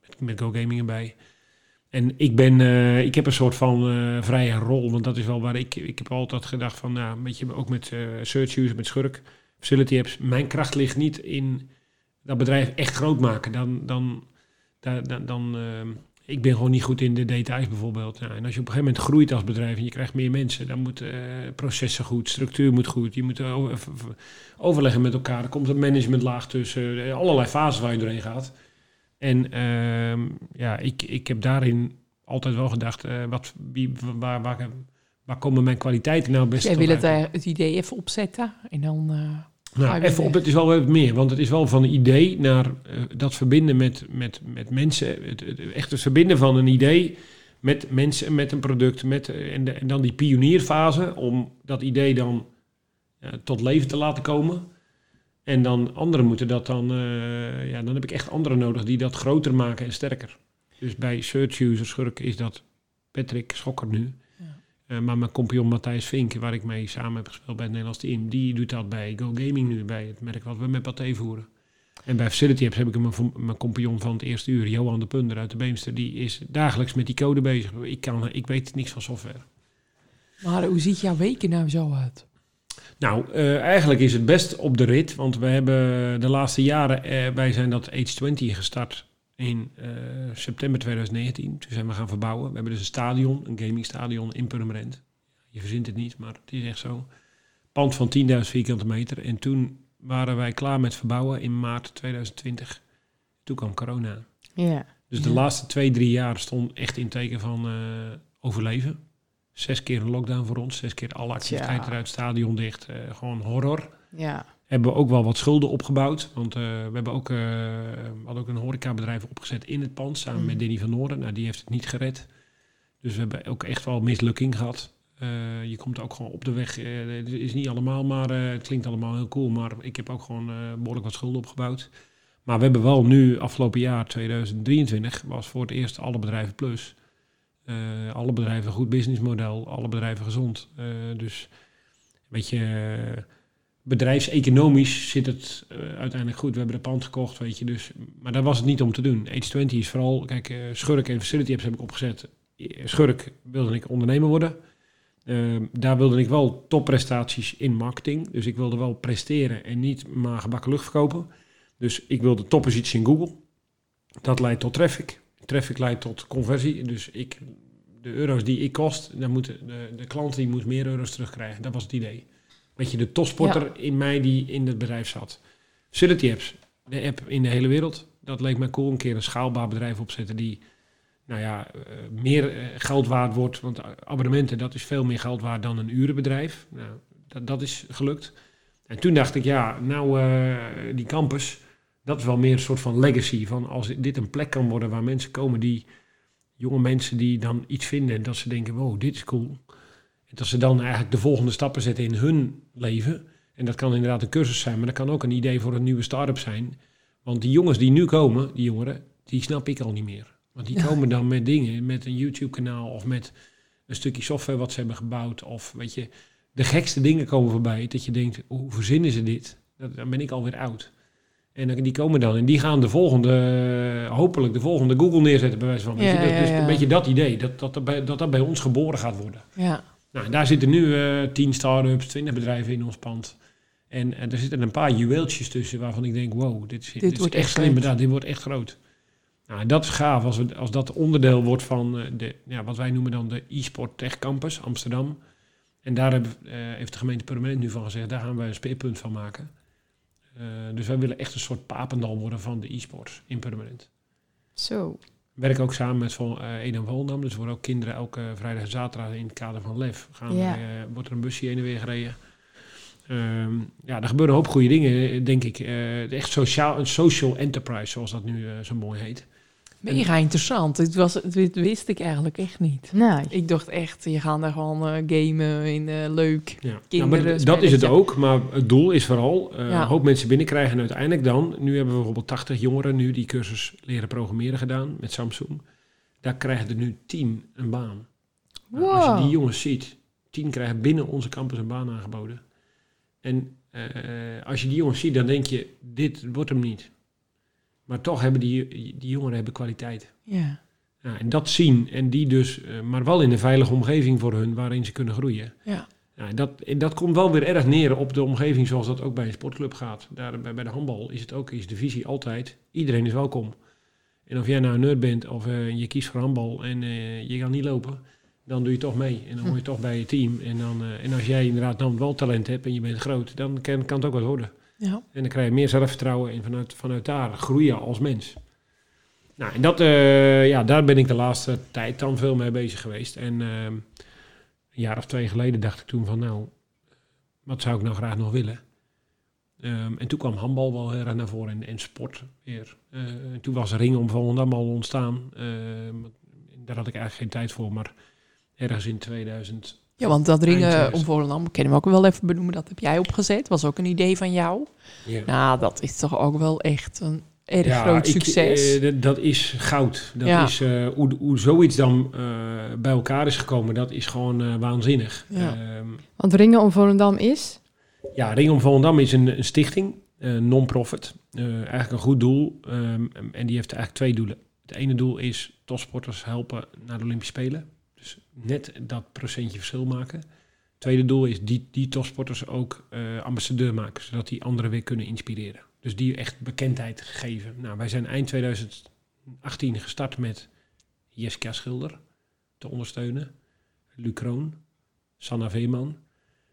Met, met Go Gaming erbij. En ik ben, eh, ik heb een soort van eh, vrije rol, want dat is wel waar ik, ik heb altijd gedacht van, nou, een beetje ook met eh search use, met Schurk, facility apps. Mijn kracht ligt niet in dat bedrijf echt groot maken. Dan, dan, dan, dan, ehm, ik ben gewoon niet goed in de details bijvoorbeeld. Nou, en als je op een gegeven moment groeit als bedrijf en je krijgt meer mensen, dan moeten eh, processen goed, structuur moet goed, je moet v- overleggen met elkaar. Er komt een managementlaag tussen, eh, allerlei fases waar je doorheen gaat. En ehm, ja, ik, ik heb daarin altijd wel gedacht, eh, wat, wie, waar, waar, waar komen mijn kwaliteiten nou best Jij wil het, eh, het idee even opzetten en dan... Nou, even op, het is wel wat meer, want het is wel van een idee naar eh, dat verbinden met, met, met mensen. Het, het- echt het verbinden van een idee met mensen, met een product. Met, eh, en, de- en dan die pionierfase om dat idee dan eh, tot leven te laten komen. En dan anderen moeten dat dan, ja, dan heb ik echt anderen nodig die dat groter maken en sterker. Dus bij Search User Schurk is dat Patrick Schokker nu. Eh, maar mijn compagnon Matthijs Vink, waar ik mee samen heb gespeeld bij het Nederlands team, die doet dat bij Go Gaming nu, bij het merk wat we met Pathé voeren. En bij Facility Apps heb ik mijn, mijn compagnon van het eerste uur, Johan de Punder uit de Beemster, die is dagelijks met die code bezig. Ik, kan, ik weet niks van software. maar hoe ziet jouw weken nou zo uit? Nou, eh, eigenlijk is het best op de rit, want we hebben de laatste jaren, eh, wij zijn dat H20 gestart in eh, september 2019. Toen zijn we gaan verbouwen. We hebben dus een stadion, een gamingstadion in Purmerend. Je verzint het niet, maar het is echt zo. Pand van 10.000 vierkante meter. En toen waren wij klaar met verbouwen in maart 2020. Toen kwam corona. Ja. Dus de Ja. laatste twee, drie jaar stond echt in teken van eh, overleven. Zes keer een lockdown voor ons, zes keer alle activiteiten Tja. eruit, stadion dicht, eh, gewoon horror. Ja. Hebben we ook wel wat schulden opgebouwd, want eh, we hebben ook, eh, hadden ook een horecabedrijf opgezet in het pand, samen Mhm. met Denny van Noorden. Nou, die heeft het niet gered. Dus we hebben ook echt wel mislukking gehad. Eh, je komt ook gewoon op de weg, het is niet allemaal, maar het klinkt allemaal heel cool. Maar ik heb ook gewoon eh, behoorlijk wat schulden opgebouwd. Maar we hebben wel nu, afgelopen jaar 2023, was voor het eerst alle bedrijven plus. Alle bedrijven een goed businessmodel, alle bedrijven gezond. Dus weet je, bedrijfseconomisch zit het eh, uiteindelijk goed. We hebben de pand gekocht, weet je. Dus, maar daar was het niet om te doen. H20 is vooral, kijk, eh, Schurk en Facility Apps heb ik opgezet. Eh, Schurk wilde ik ondernemer worden. Eh, daar wilde ik wel topprestaties in marketing. Dus ik wilde wel presteren en niet maar gebakken lucht verkopen. Dus ik wilde toppositie in Google. Dat leidt tot traffic. Traffic leidt tot conversie. Dus ik, de euro's die ik kost, dan moet de, de klant die moet meer euro's terugkrijgen. Dat was het idee. Weet je, de topsporter in mij die in het bedrijf zat. Facility Apps, de app in de hele wereld. Dat leek mij cool. Een keer een schaalbaar bedrijf opzetten die nou ja, eh, meer eh, geld waard wordt. Want abonnementen, dat is veel meer geld waard dan een urenbedrijf. Nou, dat, dat is gelukt. En toen dacht ik, ja, nou eh, die campus, dat is wel meer een soort van legacy. Van als dit een plek kan worden waar mensen komen die, jonge mensen die dan iets vinden en dat ze denken, wow, dit is cool. En dat ze dan eigenlijk de volgende stappen zetten in hun leven. En dat kan inderdaad een cursus zijn, maar dat kan ook een idee voor een nieuwe start-up zijn. Want die jongens die nu komen, die jongeren, die snap ik al niet meer. Want die Ja. komen dan met dingen, met een YouTube-kanaal of met een stukje software wat ze hebben gebouwd. Of weet je, de gekste dingen komen voorbij. Dat je denkt, hoe verzinnen ze dit? Dat, dan ben ik alweer oud. En dan- die komen dan en die gaan de volgende, hopelijk de volgende Google neerzetten bij wijze van. Ja, dat, dus een beetje dat idee, dat dat, dat dat bij ons geboren gaat worden. Ja. Nou, en daar zitten nu eh 10 start-ups, 20 bedrijven in ons pand. En, er zitten een paar juweeltjes tussen waarvan ik denk, wow, dit, is- dit, wordt echt echt slim bedacht, dit wordt echt groot. Nou, dat is gaaf als, we, als dat onderdeel wordt van eh, de, ja, wat wij noemen dan de e-sport tech campus Amsterdam. En daar eh, heeft de gemeente Permanent nu van gezegd, daar gaan we een speerpunt van maken. Dus wij willen echt een soort papendal worden van de e-sports in Permanent. Zo. We werken ook samen met Vol, eh Edam Volendam. Dus worden ook kinderen elke vrijdag en zaterdag in het kader van LEF. Gaan Ja. eh, wordt er een busje heen en weer gereden. Ehm, ja, er gebeuren een hoop goede dingen, denk ik. Eh, echt sociaal, een social enterprise, zoals dat nu zo mooi heet. Mega interessant. Dit, was, dit wist ik eigenlijk echt niet. Nee. Ik dacht echt, je gaat daar gewoon eh, gamen in eh, leuk. Ja. Kinderen, Nou, maar dat is het ook, maar het doel is vooral eh, Ja. een hoop mensen binnenkrijgen. En uiteindelijk dan, nu hebben we bijvoorbeeld 80 jongeren nu die cursus leren programmeren gedaan met Samsung. Daar krijgen er nu 10 een baan. Nou, Als je Wow. die jongens ziet, 10 krijgen binnen onze campus een baan aangeboden. En eh, als je die jongens ziet, dan denk je, dit wordt hem niet. Maar toch hebben die, die jongeren hebben kwaliteit. Ja. Ja, en dat zien en die dus, eh, maar wel in een veilige omgeving voor hun waarin ze kunnen groeien. Ja. Ja, en dat, en dat komt wel weer erg neer op de omgeving zoals dat ook bij een sportclub gaat. Daar, bij, bij de handbal is het ook, is de visie altijd, iedereen is welkom. En of jij nou een nerd bent of eh, je kiest voor handbal en eh, je gaat niet lopen, dan doe je toch mee. En dan hoor je toch bij je team. En, dan, en als jij inderdaad dan wel talent hebt en je bent groot, dan kan, kan het ook wat worden. Ja. En dan krijg je meer zelfvertrouwen en vanuit, vanuit daar groeien als mens. Nou, en dat, eh, ja, daar ben ik de laatste tijd dan veel mee bezig geweest. En ehm, een jaar of twee geleden dacht ik toen van, nou, wat zou ik nou graag nog willen? Ehm, en toen kwam handbal wel heel erg naar voren en, sport weer. Eh, en toen was Ring om Volendam al ontstaan. Ehm, daar had ik eigenlijk geen tijd voor, maar ergens in 2000 ja, want dat ringen 2000. om Volendam, kunnen we ook wel even benoemen, dat heb jij opgezet. Was ook een idee van jou. Ja. Nou, dat is toch ook wel echt een erg Ja, groot ik, succes. eh, dat- dat is goud. Dat Ja. is, eh, hoe, hoe zoiets dan eh, bij elkaar is gekomen, dat is gewoon waanzinnig. Ja. Ehm, Want Ringen om Volendam is? ja, Ring om Volendam is een, een stichting, eh, non-profit. Eh, eigenlijk een goed doel. ehm, en die heeft eigenlijk twee doelen. Het ene doel is topsporters helpen naar de Olympische Spelen. Dus net dat procentje verschil maken. Het tweede doel is die, die topsporters ook eh, ambassadeur maken, zodat die anderen weer kunnen inspireren. Dus die echt bekendheid geven. Nou, wij zijn eind 2018 gestart met Jessica Schilder te ondersteunen, Luc Kroon, Sanna Veeman.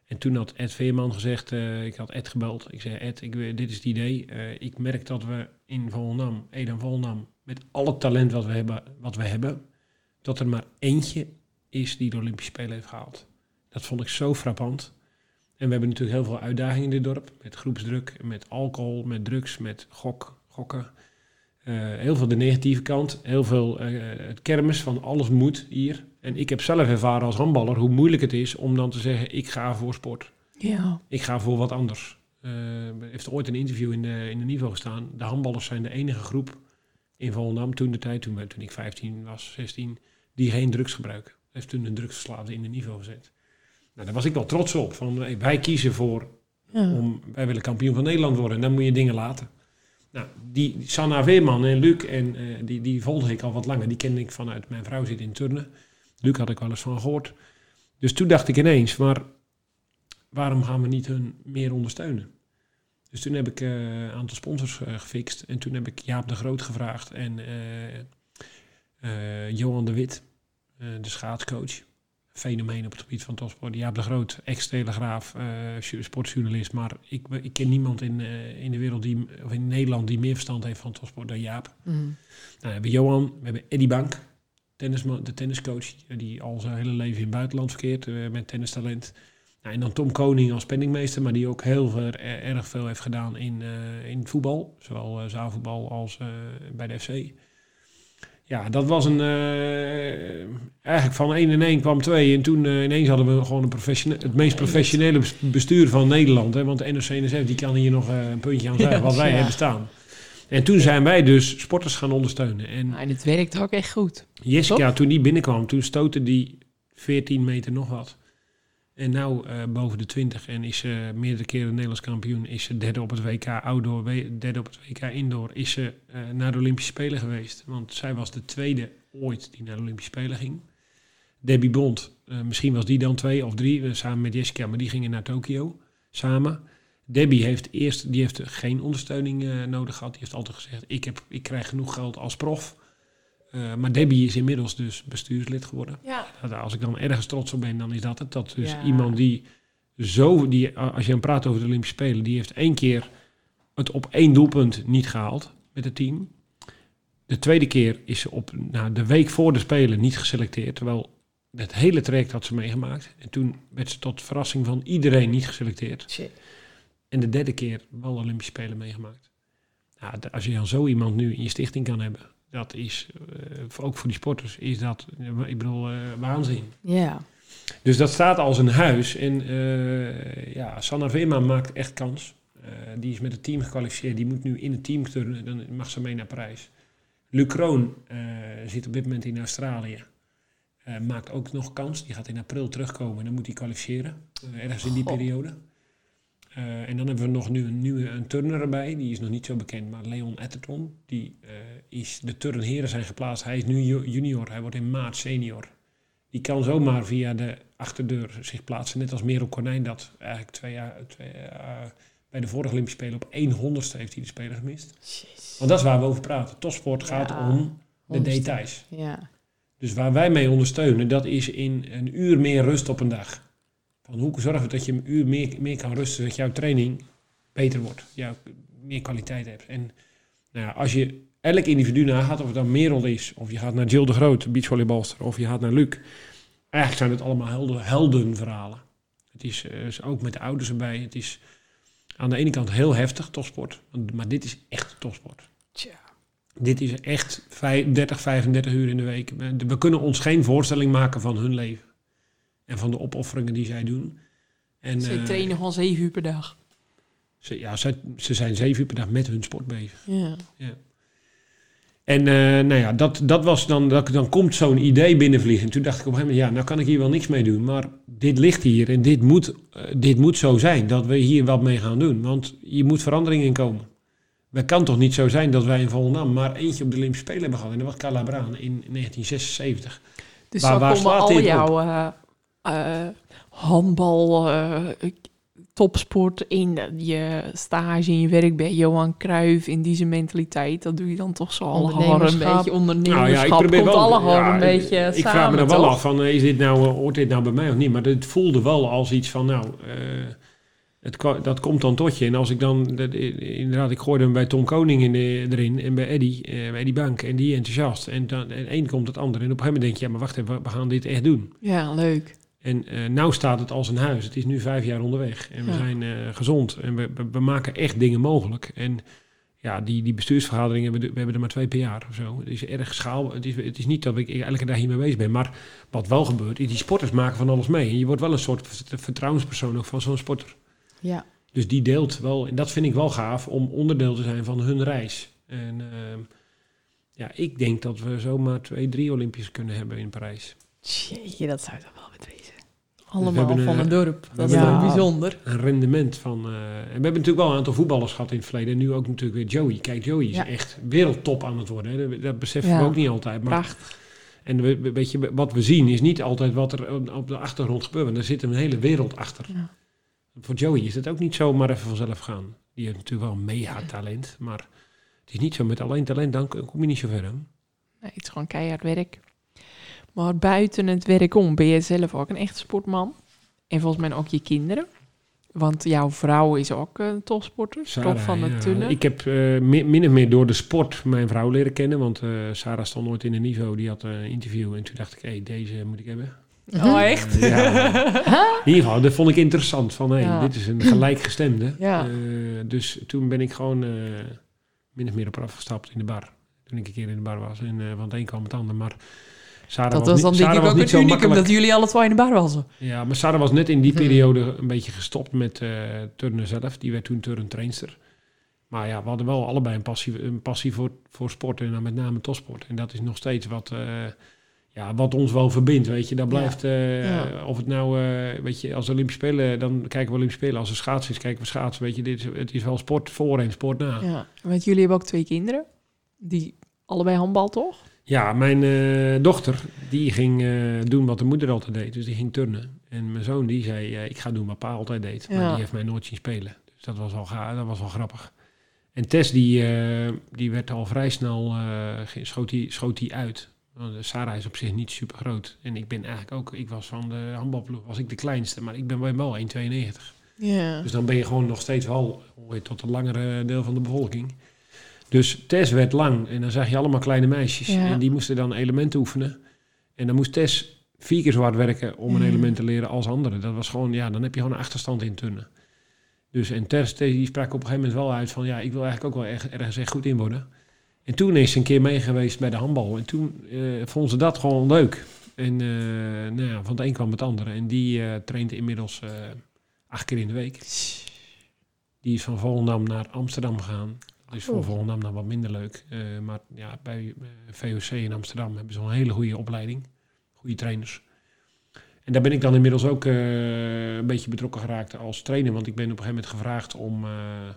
En toen had Ed Veerman gezegd, eh, ik had Ed gebeld. Ik zei, Ed, ik, wil- dit is het idee. Eh, ik merk dat we in Volendam, Edam Volendam, met alle talent wat we, hebben, wat we hebben, dat er maar eentje is die de Olympische Spelen heeft gehaald. Dat vond ik zo frappant. En we hebben natuurlijk heel veel uitdagingen in dit dorp. Met groepsdruk, met alcohol, met drugs, met gok, gokken. Eh, heel veel de negatieve kant. Heel veel eh, het kermis van alles moet hier. En ik heb zelf ervaren als handballer hoe moeilijk het is om dan te zeggen, ik ga voor sport. ja. Ik ga voor wat anders. Eh heeft ooit een interview in de, in de niveau gestaan. De handballers zijn de enige groep in Volendam toen de tijd, toen, toen ik 15 was, 16, die geen drugs gebruiken. Heeft toen een drugsverslaafde in de niveau gezet. Nou, daar was ik wel trots op. Van, wij kiezen voor, ja. om, wij willen kampioen van Nederland worden. En dan moet je dingen laten. Nou, die Sanna Weerman en Luc, en, eh, die, die volgde ik al wat langer. Die kende ik vanuit mijn vrouw zit in turnen. Luc had ik wel eens van gehoord. Dus toen dacht ik ineens, maar waarom gaan we niet hun meer ondersteunen? Dus toen heb ik eh, een aantal sponsors eh, gefixt. En toen heb ik Jaap de Groot gevraagd en Johan de Wit, de schaatscoach. Fenomeen op het gebied van topsport. Jaap de Groot, ex-telegraaf, eh, sportjournalist. Maar ik, ik ken niemand in, eh, in de wereld, die, of in Nederland, die meer verstand heeft van topsport dan Jaap. Mhm. Nou, we hebben Johan, we hebben Eddie Bank, tennisman, de tenniscoach, eh, die al zijn hele leven in het buitenland verkeert eh, met tennistalent. Nou, en dan Tom Koning als penningmeester, maar die ook heel veel, er- erg veel heeft gedaan in, eh, in voetbal. Zowel eh, zaalvoetbal als eh, bij de FC. Ja, dat was een... eh, eigenlijk van 1 en 1 kwam 2. En toen eh, ineens hadden we gewoon een het meest professionele bes- bestuur van Nederland. Hè? Want de NOC-NSF die kan hier nog eh, een puntje aan zeggen wat wij Ja. hebben staan. En toen zijn wij dus sporters gaan ondersteunen. En en het werkt ook echt goed. Jessica, toen die binnenkwam, toen stootte die 14 meter nog wat. En nou eh, boven de 20 en is ze meerdere keren Nederlands kampioen. Is ze derde op het WK outdoor, derde op het WK indoor. Is ze eh, naar de Olympische Spelen geweest. Want zij was de tweede ooit die naar de Olympische Spelen ging. Debbie Bond, eh, misschien was die dan twee of drie, eh, samen met Jessica, maar die gingen naar Tokio samen. Debbie heeft eerst, die heeft geen ondersteuning eh, nodig gehad. Die heeft altijd gezegd, ik, heb, ik krijg genoeg geld als prof. Eh, maar Debbie is inmiddels dus bestuurslid geworden. Ja. Nou, Als ik dan ergens trots op ben, dan is dat het. Dat dus Ja. iemand die zo, die, als je dan praat over de Olympische Spelen, die heeft één keer het op één doelpunt niet gehaald met het team. De tweede keer is ze op nou, de week voor de Spelen niet geselecteerd, terwijl het hele traject had ze meegemaakt. En toen werd ze tot verrassing van iedereen niet geselecteerd. Shit. En de derde keer wel de Olympische Spelen meegemaakt. D- als je dan zo iemand nu in je stichting kan hebben, dat is, eh, ook voor die sporters, is dat, ik bedoel, eh, waanzin. Ja. Dus dat staat als een huis. En eh, ja, Sanna Veerman maakt echt kans. Die is met het team gekwalificeerd. Die moet nu in het team turnen. Dan mag ze mee naar Parijs. Luc Kroon eh, zit op dit moment in Australië. Maakt ook nog kans. Die gaat in april terugkomen. Dan moet hij kwalificeren. ergens in die periode. Eh, en dan hebben we nog nu een nieuwe een turner erbij. Die is nog niet zo bekend. Maar Leon Etterton. Die eh, is, de turnheren zijn geplaatst. Hij is nu ju- junior. Hij wordt in maart senior. Die kan zomaar via de achterdeur zich plaatsen. Net als Merel Konijn dat eigenlijk twee jaar, twee, eh, Bij de vorige Olympische Spelen op 1 honderdste heeft hij de Spelen gemist. Want dat is waar we over praten. Topsport gaat Ja, om de details. Ja. Dus waar wij mee ondersteunen, dat is in een uur meer rust op een dag. Van hoe zorgen we dat je een uur meer, meer kan rusten, zodat jouw training beter wordt. Jouw meer kwaliteit hebt. En nou ja, als je elk individu nagaat, of het dan Merel is, of je gaat naar Jill de Groot, beachvolleybalster, of je gaat naar Luc. Eigenlijk zijn het allemaal helden, heldenverhalen. Het is, eh, is ook met de ouders erbij. Het is aan de ene kant heel heftig, topsport. Maar dit is echt topsport. Tja. Dit is echt vij- 30, 35 uur in de week. We kunnen ons geen voorstelling maken van hun leven. En van de opofferingen die zij doen. En, Ze eh, trainen gewoon zeven uur per dag. ze, ja, ze, ze zijn zeven uur per dag met hun sport bezig. Ja. En eh, nou ja, dat, dat was dan, dat, dan komt zo'n idee binnenvliegen. En toen dacht ik op een gegeven moment, ja, nou kan ik hier wel niks mee doen. Maar dit ligt hier en dit moet, eh, dit moet zo zijn, dat we hier wat mee gaan doen. Want hier moet verandering in komen. Het kan toch niet zo zijn dat wij in Volendam maar eentje op de Olympische Spelen hebben gehad. En dat was Carla Braan in 1976. Dus Waar- waar slaat al dit op? jouw eh, handbal, eh, topsport in je stage, in je werk bij Johan Cruijff, in deze mentaliteit. Dat doe je dan toch zo alle een beetje ondernemerschap. Nou probeer Komt wel- alle ja, een ik- beetje Ik samen, vraag me dan wel toch? af van, eh, is dit nou, hoort dit nou bij mij of niet? Maar het voelde wel als iets van, nou, eh, het, dat komt dan tot je. En als ik dan, dat- inderdaad, ik gooide hem bij Tom Koning in de, erin en bij Eddie, eh, bij Eddie Bank. En die enthousiast. En dan en één komt het ander. En op een gegeven moment denk je, ja, maar wacht even, we gaan dit echt doen. Ja, leuk. En eh nou staat het als een huis. Het is nu vijf jaar onderweg. En we Ja. zijn eh, gezond. En we, we, we maken echt dingen mogelijk. En ja, die, die bestuursvergaderingen, we, we hebben er maar twee per jaar of zo. Het is erg schaal. Het is, het is niet dat ik elke dag hiermee bezig ben. Maar wat wel gebeurt, is die sporters maken van alles mee. En je wordt wel een soort vert- vertrouwenspersoon ook van zo'n sporter. Ja. Dus die deelt wel, en dat vind ik wel gaaf, om onderdeel te zijn van hun reis. En ehm, ja, ik denk dat we zomaar twee, drie Olympische kunnen hebben in Parijs. Jeetje, dat zou toch. Allemaal hebben, van een dorp. Dat is Ja. bijzonder. een rendement van. eh, en we hebben natuurlijk wel een aantal voetballers gehad in het verleden. En nu ook natuurlijk weer Joey. Kijk, Joey is echt wereldtop aan het worden. Hè. Dat, dat beseffen we ook niet altijd. Maar, Prachtig. en we, we- weet je, wat we zien is niet altijd wat er op- de achtergrond gebeurt. Want er zit een hele wereld achter. Ja. Voor Joey is het ook niet zomaar even vanzelf gaan. Die heeft natuurlijk wel een mega talent. Maar het is niet zo met alleen talent, dan kom je niet zo ver. Hè. Nee, het is gewoon keihard werk. Maar buiten het werk om ben je zelf ook een echte sportman. En volgens mij ook je kinderen. Want jouw vrouw is ook een topsporter. Sarah, top van ja. tunnen. Ik heb eh, min, of meer door de sport mijn vrouw leren kennen. Want eh, Sarah stond nooit in een niveau. Die had een interview. En toen dacht ik, hé, deze moet ik hebben. Oh, echt? Ja. In ieder geval, dat vond ik interessant. Van, Ja. dit is een gelijkgestemde. Ja. Eh, dus toen ben ik gewoon eh, min of meer op afgestapt in de bar. Toen ik een keer in de bar was. En, eh, want het een kwam het ander. Maar Sarah Dat was, was dan niet, denk Sarah ik ook het unicum dat jullie alle twee in de bar was. Ja, maar Sarah was net in die Hmm. periode een beetje gestopt met eh turnen zelf. Die werd toen turntrainster. Maar ja, we hadden wel allebei een passie, een passie voor, voor sport en dan met name topsport. En dat is nog steeds wat, eh, ja, wat ons wel verbindt, weet je. Dat blijft, eh, Ja. of het nou, weet je, als Olympische Spelen, dan kijken we Olympische Spelen. Als er schaatsen is, kijken we schaatsen. Weet je, dit is, het is wel sport voor en sport na. Ja. Want jullie hebben ook twee kinderen. Die allebei handbal, toch? Ja, mijn eh, dochter, die ging eh, doen wat de moeder altijd deed. Dus die ging turnen. En mijn zoon, die zei, eh, ik ga doen wat pa altijd deed. Maar die heeft mij nooit zien spelen. Dus dat was wel, ga- dat was wel grappig. En Tess, die, die werd al vrij snel, schoot, die, schoot die uit. Want Sarah is op zich niet super groot. En ik ben eigenlijk ook, ik was van de handbalploeg, was ik de kleinste. Maar ik ben wel- wel 1,92. Ja. Dus dan ben je gewoon nog steeds wel tot een langere deel van de bevolking. Dus Tess werd lang en dan zag je allemaal kleine meisjes. Ja. En die moesten dan elementen oefenen. En dan moest Tess vier keer zo hard werken om een element te leren als anderen. Dat was gewoon, ja, dan heb je gewoon een achterstand in turnen. Dus en Tess die sprak op een gegeven moment wel uit van, ja, ik wil eigenlijk ook wel erg, ergens echt goed in worden. En toen is ze een keer mee geweest bij de handbal. En toen eh vond ze dat gewoon leuk. En eh, nou ja, van het een kwam het andere. En die traint inmiddels acht keer in de week. Die is van Volendam naar Amsterdam gegaan. Dus voor Oh. Volendam dan wat minder leuk. Eh, maar ja, bij eh, VOC in Amsterdam hebben ze een hele goede opleiding. Goede trainers. En daar ben ik dan inmiddels ook eh, een beetje betrokken geraakt als trainer. Want ik ben op een gegeven moment gevraagd om eh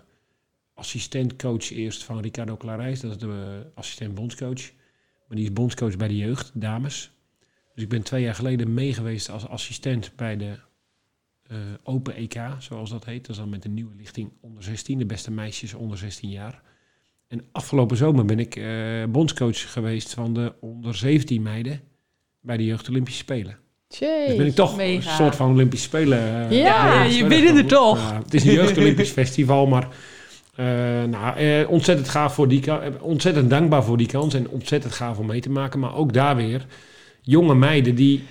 assistentcoach eerst van Ricardo Clarijs. Dat is de assistent bondscoach. Maar die is bondscoach bij de jeugd, dames. Dus ik ben twee jaar geleden meegeweest als assistent bij de eh, Open EK, zoals dat heet. Dat is dan met een nieuwe lichting onder 16, de beste meisjes onder 16 jaar. En afgelopen zomer ben ik eh, bondscoach geweest van de onder 17 meiden bij de Jeugd Olympische Spelen. Dus ben ik toch Mega. een soort van Olympische Spelen. eh, Ja, je bent er toch. Het is een Jeugd Olympisch Festival, maar nou, ontzettend gaaf voor die. Ontzettend dankbaar voor die kans en ontzettend gaaf om mee te maken. Maar ook daar weer jonge meiden die,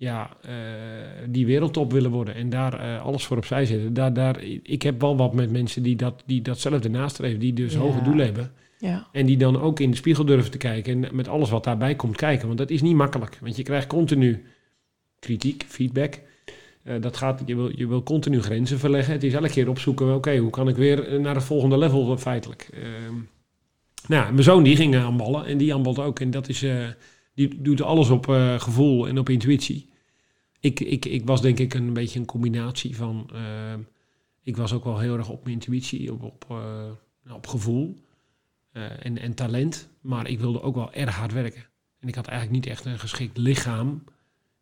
ja, eh, die wereldtop willen worden en daar eh, alles voor opzij zetten. Daar, daar, ik heb wel wat met mensen die, dat, die datzelfde nastreven, die dus Ja. hoge doelen hebben. Ja. En die dan ook in de spiegel durven te kijken en met alles wat daarbij komt kijken. Want dat is niet makkelijk. Want je krijgt continu kritiek, feedback. Eh, dat gaat, je, wil, je wil continu grenzen verleggen. Het is elke keer opzoeken, oké, hoe kan ik weer naar het volgende level feitelijk. Ehm, nou, mijn zoon die ging aanballen en die aanbalt ook. En dat is, die doet alles op gevoel en op intuïtie. Ik, ik, ik was denk ik een beetje een combinatie van... ehm, ik was ook wel heel erg op mijn intuïtie, op, op, eh, op gevoel eh, en, en talent. Maar ik wilde ook wel erg hard werken. En ik had eigenlijk niet echt een geschikt lichaam.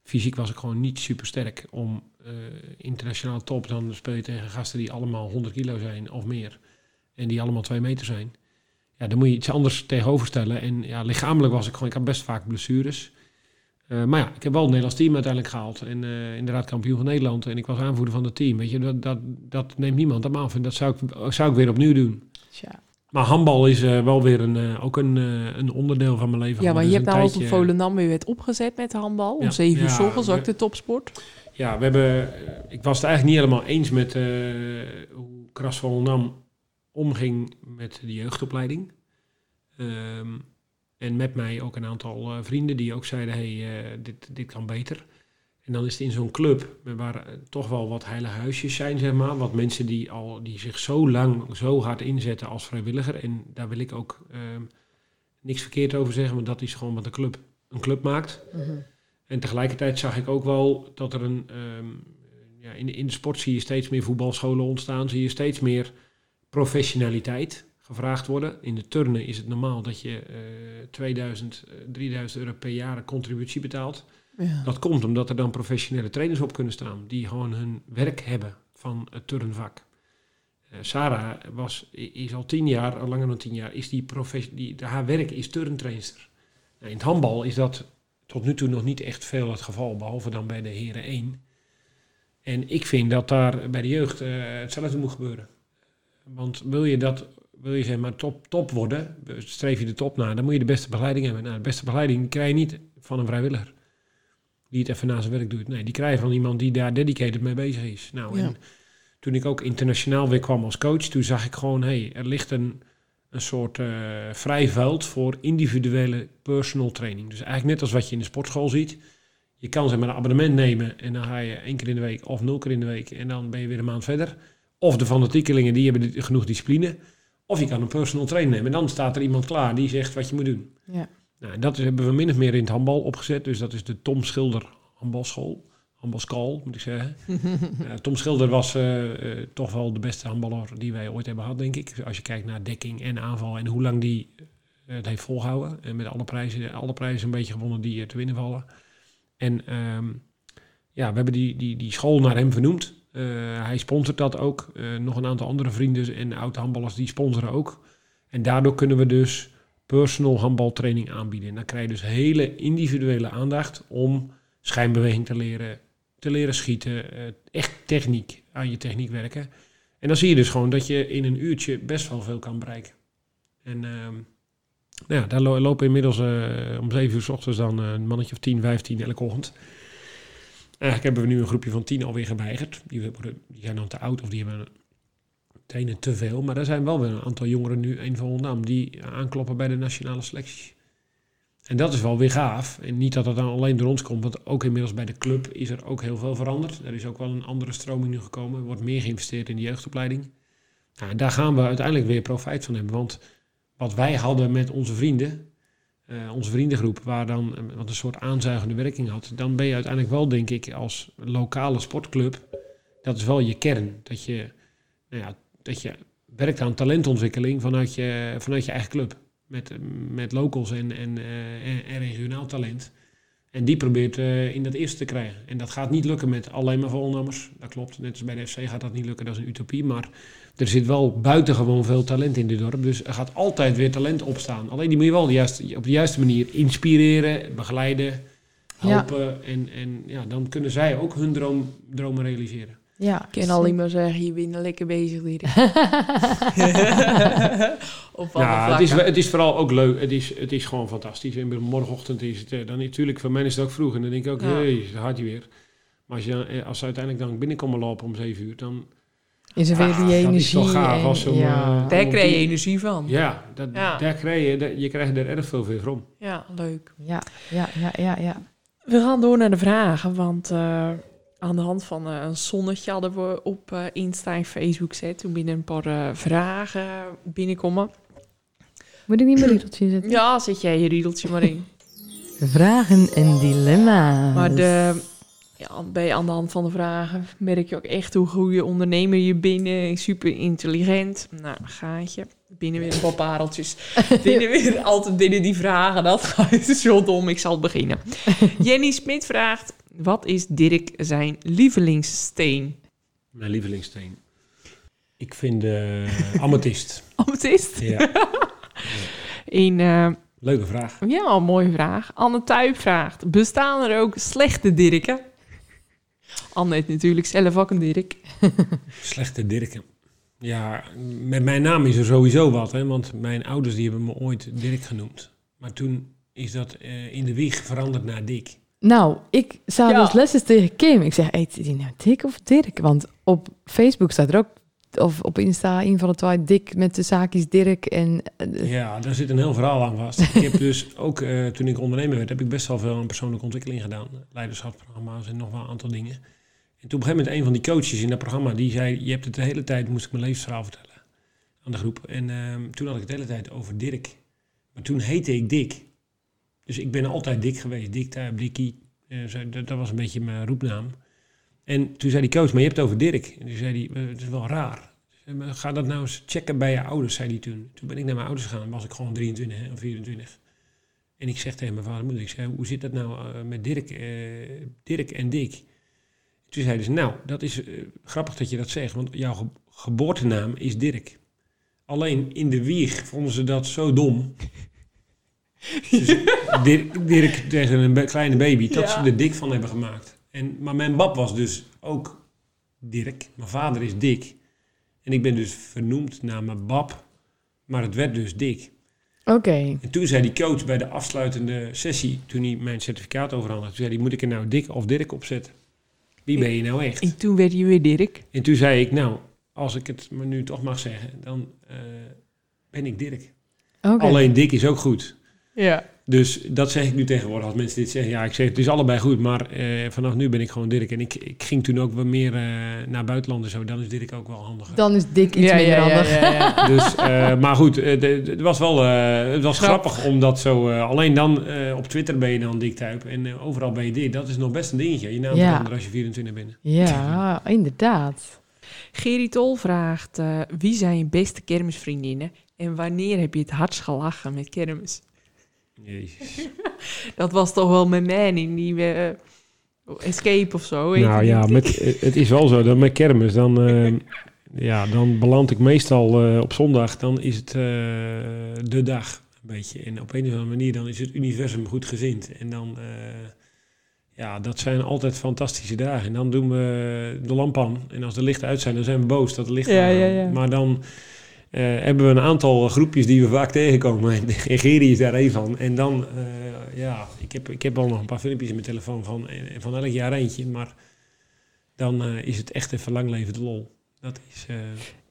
Fysiek was ik gewoon niet super sterk om eh, internationaal top. Dan speel je tegen gasten die allemaal 100 kilo zijn of meer. En die allemaal 2 meter zijn. Ja, dan moet je iets anders tegenover stellen. En ja, lichamelijk was ik gewoon, ik had best vaak blessures. Eh, maar ja, ik heb wel het Nederlands team uiteindelijk gehaald. En eh, inderdaad kampioen van Nederland. En ik was aanvoerder van het team. Weet je, dat, dat, dat neemt niemand aan me af. En dat zou ik, zou ik weer opnieuw doen. Tja. Maar handbal is eh, wel weer een, ook een, een onderdeel van mijn leven. Ja, maar je hebt nou ook een Volendam weer werd opgezet met handbal. Om Ja. 7 uur Ja, s ochtends, ook de topsport. Ja, we hebben, ik was het eigenlijk niet helemaal eens met hoe Kras Volendam omging met de jeugdopleiding. Ehm, en met mij ook een aantal eh, vrienden die ook zeiden, hey, eh, dit, dit kan beter. En dan is het in zo'n club, waar eh, toch wel wat heilige huisjes zijn, zeg maar. Wat mensen die, al, die zich zo lang, zo hard inzetten als vrijwilliger. En daar wil ik ook ehm, niks verkeerd over zeggen, want dat is gewoon wat een club een club maakt. Mhm. En tegelijkertijd zag ik ook wel dat er een. ehm, ja, in, in de sport zie je steeds meer voetbalscholen ontstaan. Zie je steeds meer professionaliteit gevraagd worden. In de turnen is het normaal dat je eh 2000, eh, 3000 euro per jaar een contributie betaalt. Ja. Dat komt omdat er dan professionele trainers op kunnen staan. Die gewoon hun werk hebben van het turnvak. Eh, Sarah was, is al tien jaar, al langer dan tien jaar, is die die, haar werk is turntrainster. Nou, in het handbal is dat tot nu toe nog niet echt veel het geval, behalve dan bij de heren 1. En ik vind dat daar bij de jeugd eh, hetzelfde moet gebeuren. Want wil je dat, wil je zeg maar top, top worden, streef je de top na, dan moet je de beste begeleiding hebben. Nou, de beste begeleiding krijg je niet van een vrijwilliger. Die het even na zijn werk doet. Nee, die krijg je van iemand die daar dedicated mee bezig is. Nou, Ja. en toen ik ook internationaal weer kwam als coach, toen zag ik gewoon, hé, hey, er ligt een, een soort eh, vrij veld voor individuele personal training. Dus eigenlijk net als wat je in de sportschool ziet. Je kan zeg maar een abonnement nemen en dan ga je één keer in de week of nul keer in de week en dan ben je weer een maand verder. Of de fanatiekelingen, die hebben genoeg discipline. Of je kan een personal trainer nemen en dan staat er iemand klaar die zegt wat je moet doen. Ja. Nou, dat hebben we min of meer in het handbal opgezet. Dus dat is de Tom Schilder handbalschool. Handbalschool, moet ik zeggen. Eh, Tom Schilder was eh, eh, toch wel de beste handballer die wij ooit hebben gehad, denk ik. Als je kijkt naar dekking en aanval en hoe lang die eh, het heeft volgehouden. En met alle prijzen, alle prijzen een beetje gewonnen die er te winnen vallen. En ehm, ja, we hebben die, die, die school naar hem vernoemd. Eh, hij sponsort dat ook. Eh, nog een aantal andere vrienden en oud-handballers die sponsoren ook. En daardoor kunnen we dus personal handbaltraining aanbieden. En dan krijg je dus hele individuele aandacht om schijnbeweging te leren, te leren schieten, eh, echt techniek, aan je techniek werken. En dan zie je dus gewoon dat je in een uurtje best wel veel kan bereiken. En ehm, nou ja, daar lo- lopen inmiddels om zeven uur s ochtends dan een mannetje of 10, 15 elke ochtend. Eigenlijk hebben we nu een groepje van 10 alweer geweigerd. Die, die zijn dan te oud of die hebben trainen te veel. Maar er zijn wel weer een aantal jongeren nu, een van Volendam, die aankloppen bij de nationale selecties. En dat is wel weer gaaf. En niet dat het dan alleen door ons komt, want ook inmiddels bij de club is er ook heel veel veranderd. Er is ook wel een andere stroming nu gekomen. Er wordt meer geïnvesteerd in de jeugdopleiding. Nou, daar gaan we uiteindelijk weer profijt van hebben. Want wat wij hadden met onze vrienden, eh, onze vriendengroep, waar dan eh, wat een soort aanzuigende werking had, dan ben je uiteindelijk wel, denk ik, als lokale sportclub, dat is wel je kern. Dat je, nou ja, dat je werkt aan talentontwikkeling vanuit je, vanuit je eigen club. Met, met locals en, en, eh, en, en regionaal talent. En die probeert eh, in dat eerste te krijgen. En dat gaat niet lukken met alleen maar volnummers. Dat klopt. Net als bij de FC gaat dat niet lukken. Dat is een utopie. Maar er zit wel buitengewoon veel talent in dit dorp. Dus er gaat altijd weer talent opstaan. Alleen die moet je wel de juiste, op de juiste manier inspireren, begeleiden, Ja. helpen. En, en ja, dan kunnen zij ook hun droom, dromen realiseren. Ja. Ik kan alleen maar zeggen, je bent lekker bezig. Op alle Ja, het is, het is vooral ook leuk. Het is, het is gewoon fantastisch. En morgenochtend is het eh, dan natuurlijk, voor mij is het ook vroeg. En dan denk ik ook, Ja. hé, hey, daar gaat hij weer. Maar als, je, eh, als ze uiteindelijk dan binnenkomen lopen om zeven uur, dan... Is er weer Ah, die dat is energie. toch gaaf als zo'n, ja. eh, Daar krijg je die- energie van. Ja, dat, Ja. daar krijg je, dat- je krijgt er erg veel weer van. Ja, leuk. ja, ja, ja, ja, ja. We gaan door naar de vragen, want eh, aan de hand van eh, een zonnetje hadden we op eh, Insta en Facebook gezet. Toen binnen een paar eh, vragen binnenkomen. Moet ik niet meer riedeltje zetten? Ja, zet jij je riedeltje maar in. Vragen en dilemma's. Maar de, ja, bij aan de hand van de vragen merk je ook echt hoe goede ondernemer je bent. Super intelligent. Nou, gaatje. Binnen weer een paar pareltjes. binnen weer altijd binnen die vragen. Dat gaat zo dom. Ik zal beginnen. Jenny Smit vraagt: Wat is Dirk zijn lievelingssteen? Mijn lievelingssteen. Ik vind de amethyst. Amethyst? Ja, Een, eh, leuke vraag. ja, mooie vraag. Anne Tuyp vraagt: Bestaan er ook slechte Dirken? Anne heeft natuurlijk zelf ook een Dirk. Slechte Dirken. Ja, met mijn naam is er sowieso wat. Hè, want mijn ouders die hebben me ooit Dirk genoemd. Maar toen is dat eh, in de wieg veranderd naar Dick. Nou, ik zou Ja. dus lesjes tegen Kim. Ik zeg, heet die nou Dick of Dirk? Want op Facebook staat er ook, of op Insta, een van de twee, Dick met de zaakjes Dirk. En Ja, daar zit een heel verhaal aan vast. ik heb dus ook, eh, toen ik ondernemer werd, heb ik best wel veel aan persoonlijke ontwikkeling gedaan. Leiderschapsprogramma's en nog wel een aantal dingen. En toen op een gegeven moment een van die coaches in dat programma, die zei, je hebt het de hele tijd, moest ik mijn levensverhaal vertellen aan de groep. En ehm, toen had ik het de hele tijd over Dirk. Maar toen heette ik Dick. Dus ik ben altijd Dick geweest. Dick Tuip, Dikkie. Eh, dat, was een beetje mijn roepnaam. En toen zei die coach, maar je hebt het over Dirk. En toen zei hij, eh, het is wel raar. Ga dat nou eens checken bij je ouders, zei hij toen. Toen ben ik naar mijn ouders gegaan, was ik gewoon 23 hè, of 24. En ik zeg tegen mijn vader en moeder, ik zei, hoe zit dat nou eh, met Dirk, eh, Dirk en Dick? Toen zeiden ze, nou, dat is grappig dat je dat zegt, want jouw ge- geboortenaam is Dirk. Alleen in de wieg vonden ze dat zo dom. Dus Dirk, Dirk tegen een kleine baby, dat Ja. ze er Dick van hebben gemaakt. En, maar mijn bab was dus ook Dirk. Mijn vader is Dick. En ik ben dus vernoemd naar mijn bab, maar het werd dus Dick. oké. En toen zei die coach bij de afsluitende sessie, toen hij mijn certificaat overhandigde, toen zei hij, moet ik er nou Dick of Dirk op zetten? Wie ben je nou echt? En toen werd je weer Dirk. En toen zei ik, nou, als ik het me nu toch mag zeggen, dan eh, ben ik Dirk. Oké. Alleen Dick is ook goed. Ja. Dus dat zeg ik nu tegenwoordig als mensen dit zeggen. Ja, ik zeg het is allebei goed, maar eh, vanaf nu ben ik gewoon Dirk. En ik, ik ging toen ook wat meer eh, naar buitenland en zo. Dan is Dirk ook wel handiger. Dan is Dick iets ja, minder ja, ja, handig. ja, ja. Dus, eh, maar goed, eh, het was wel eh, het was Grappig. grappig omdat zo... eh, alleen dan eh, op Twitter ben je dan Dick Tuip en overal ben je dit. Dat is nog best een dingetje. Je naam Ja. veranderen als je 24 bent. Ja, inderdaad. Gerry Tol vraagt: eh, Wie zijn je beste kermisvriendinnen en wanneer heb je het hardst gelachen met kermis? Jezus. Dat was toch wel met mij in die eh, Escape of zo. Nou ja, met, eh, het is wel zo. Dat met kermis, dan, eh, ja, dan beland ik meestal eh, op zondag. Dan is het de dag, een beetje. En op een of andere manier dan is het universum goed gezind. En dan, ja, dat zijn altijd fantastische dagen. En dan doen we de lamp aan. En als de lichten uit zijn, dan zijn we boos dat de lichten Ja, aan. ja, ja. Maar dan eh, hebben we een aantal groepjes die we vaak tegenkomen. En Geri is daar één van. En dan, eh, ja, ik heb, ik heb al nog een paar filmpjes in mijn telefoon van, eh, van elk jaar eentje. Maar dan eh, is het echt even lang leven de lol. Dat is... eh,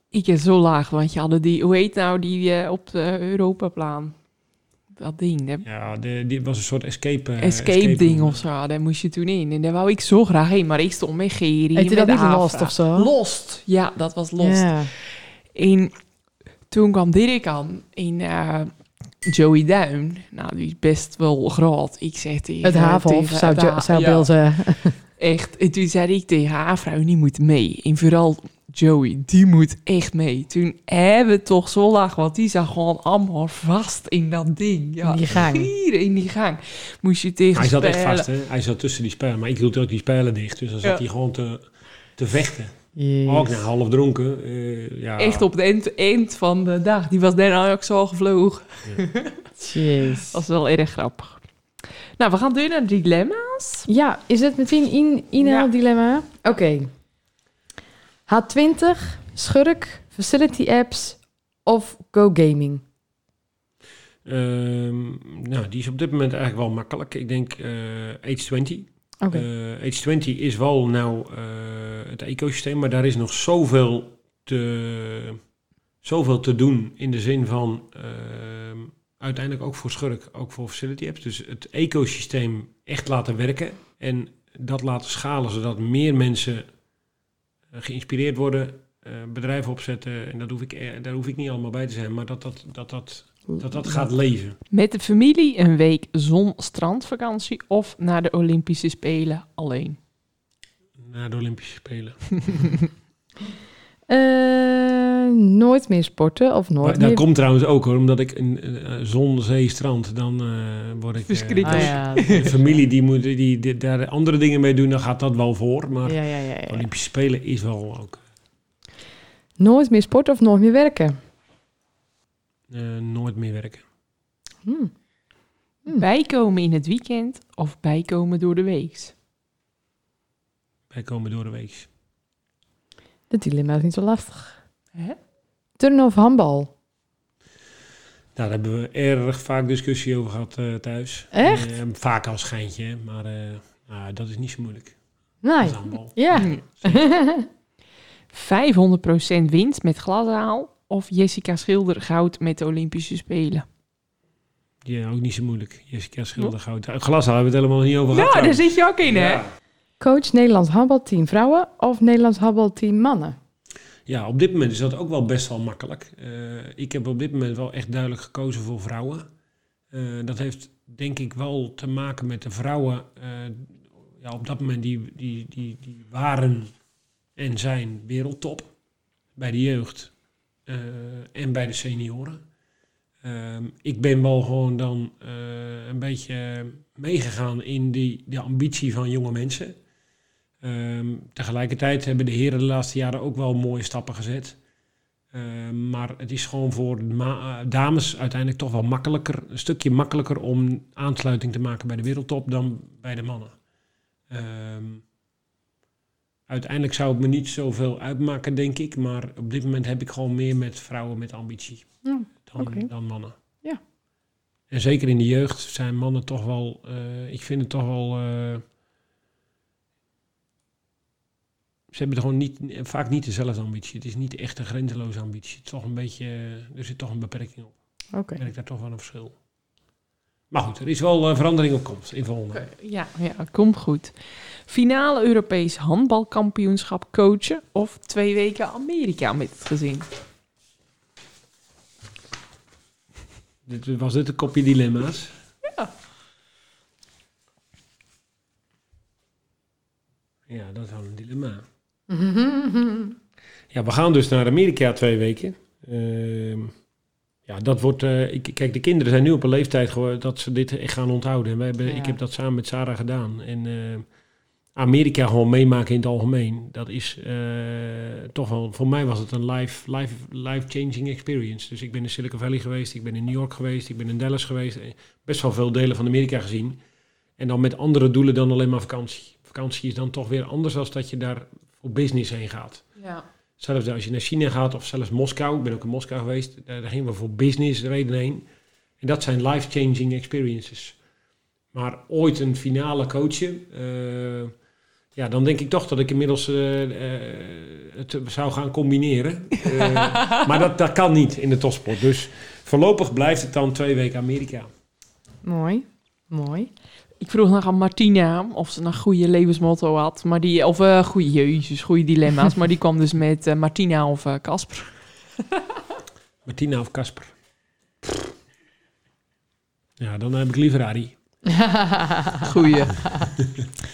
Ik is zo laag, want je hadden die, hoe heet nou die eh, op de Europaplaan? Dat ding, hè? ja, de, dit was een soort escape... escape, ding of zo, daar moest je toen in. En daar wou ik zo graag heen, maar ik stond met Geri. Heet met dat niet. Lost of zo? Lost, ja, dat was Lost. En toen kwam Dirk aan in eh, Joey Duin. Nou, die is best wel groot. Ik zeg tegen... Het havenhof, zou, het ha- zou ja, Bill zeggen. Echt. En toen zei ik tegen haar vrouw, die moet mee. En vooral Joey, die moet echt mee. Toen hebben we toch zo lachen, want die zag gewoon allemaal vast in dat ding. Ja, In die gang. Hier in die gang. Moest je tegen Hij zat echt vast, hè? Hij zat tussen die spellen. Maar ik hield ook die spellen dicht. Dus dan zat Ja. hij gewoon te, te vechten. Jeez. Ook nou, half dronken. eh, ja. Echt op het eind, eind van de dag. Die was daarna ook zo gevlogen. Jeez. Dat was wel erg grappig. Nou, we gaan door naar de dilemma's. Ja, is het meteen in, inhaaldilemma? Oké. H20, schurk, facility apps of go gaming? Ehm, nou, die is op dit moment eigenlijk wel makkelijk. Ik denk eh Age 20. Oké. Eh, Age 20 is wel nou eh, het ecosysteem, maar daar is nog zoveel te, zoveel te doen in de zin van ehm, uiteindelijk ook voor schurk, ook voor facility apps. Dus het ecosysteem echt laten werken en dat laten schalen zodat meer mensen eh, geïnspireerd worden, eh, bedrijven opzetten. En dat hoef ik, eh, daar hoef ik niet allemaal bij te zijn, maar dat dat, dat, dat, dat, dat gaat leven. Met de familie een week zon-strandvakantie of naar de Olympische Spelen alleen. Naar de Olympische Spelen. Eh, nooit meer sporten of nooit Maar dat meer... komt trouwens ook hoor, omdat ik een eh, zon, zee, strand, dan eh, word ik... Verschrikkelijk. Ah, ja. de familie die moet die, die daar andere dingen mee doen, dan gaat dat wel voor. Maar ja, ja, ja, ja. Olympische Spelen is wel ook Nooit meer sporten of nooit meer werken? eh, nooit meer werken. Hm. Hm. Bijkomen in het weekend of bijkomen door de week. Wij komen door de week. Dat dilemma is niet zo lastig. Hè? Turnen of handbal? Nou, daar hebben we erg vaak discussie over gehad eh, thuis. Echt? Eh, vaak als schijntje, maar eh, nou, dat is niet zo moeilijk. Nee. handbal. Ja. Hm. 500% winst met glashaal of Jessica Schilder goud met de Olympische Spelen. Ja, ook niet zo moeilijk. Jessica Schilder, goud. Glas hebben we het helemaal niet over gehad. Nou, daar zit je ook in, hè? Ja. Coach Nederlands handbalteam vrouwen of Nederlands handbalteam mannen? Ja, op dit moment is dat ook wel best wel makkelijk. Eh, ik heb op dit moment wel echt duidelijk gekozen voor vrouwen. Eh, dat heeft denk ik wel te maken met de vrouwen. eh, ja, op dat moment die, die, die, die waren en zijn wereldtop. Bij de jeugd en bij de senioren. Ehm, ik ben wel gewoon dan een beetje meegegaan in die, de ambitie van jonge mensen. Ehm, tegelijkertijd hebben de heren de laatste jaren ook wel mooie stappen gezet. Ehm, maar het is gewoon voor eh, dames uiteindelijk toch wel makkelijker, een stukje makkelijker om aansluiting te maken bij de wereldtop dan bij de mannen. Ehm, uiteindelijk zou het me niet zoveel uitmaken, denk ik. Maar op dit moment heb ik gewoon meer met vrouwen met ambitie Ja, dan, dan mannen. Ja. En zeker in de jeugd zijn mannen toch wel, eh, ik vind het toch wel. eh, ze hebben gewoon niet, vaak niet dezelfde ambitie. Het is niet echt een grenzeloze ambitie. Het is toch een beetje, er zit toch een beperking op. Oké. Ik merk daar toch wel een verschil. Maar goed, er is wel eh, verandering op komst in volgende. Ja, ja, komt goed. Finale Europees handbalkampioenschap coachen of twee weken Amerika met het gezin. Dit, was dit een kopje dilemma's? Ja. Ja, dat is wel een dilemma. Ja, we gaan dus naar Amerika twee weken. Ehm, ja, dat wordt. eh, ik, kijk, de kinderen zijn nu op een leeftijd geworden dat ze dit echt gaan onthouden. En wij hebben, Ja. Ik heb dat samen met Sarah gedaan. En eh, Amerika gewoon meemaken in het algemeen. Dat is eh, toch wel. Voor mij was het een life, life, life-changing experience. Dus ik ben in Silicon Valley geweest, ik ben in New York geweest, ik ben in Dallas geweest. Best wel veel delen van Amerika gezien. En dan met andere doelen dan alleen maar vakantie. Vakantie is dan toch weer anders dan dat je daar voor business heen gaat. Ja. Zelfs als je naar China gaat of zelfs Moskou, ik ben ook in Moskou geweest, daar, daar gingen we voor business redenen heen. En dat zijn life-changing experiences. Maar ooit een finale coachen, eh, ja, dan denk ik toch dat ik inmiddels eh, eh, het zou gaan combineren. Eh, maar dat, dat kan niet in de topsport. Dus voorlopig blijft het dan twee weken Amerika. Mooi. Mooi. Ik vroeg nog aan Martina of ze een goede levensmotto had. Maar die, of eh goede jezus, goede dilemma's. maar die kwam dus met eh, Martina of eh, Casper. Martina of Casper? Ja, dan heb ik liever Arie. Goeie.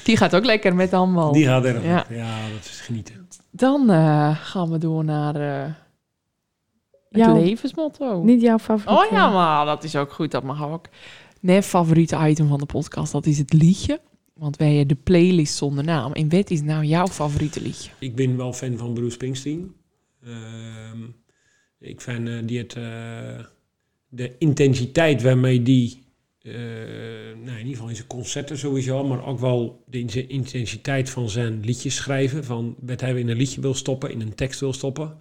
Die gaat ook lekker met handbal. Die gaat erg. Ja. Ja. dat is genieten. Dan eh, gaan we door naar eh, het Jouw- levensmotto. Niet jouw favoriet. Oh ja, maar dat is ook goed. Dat mag ook. Mijn favoriete item van de podcast, dat is het liedje. Want wij hebben de playlist zonder naam. En wat is nou jouw favoriete liedje? Ik ben wel fan van Bruce Springsteen. Ehm, ik vind eh, die het, eh, de intensiteit waarmee die, eh, nou in ieder geval in zijn concerten sowieso, maar ook wel de in- intensiteit van zijn liedjes schrijven, van wat hij in een liedje wil stoppen, in een tekst wil stoppen.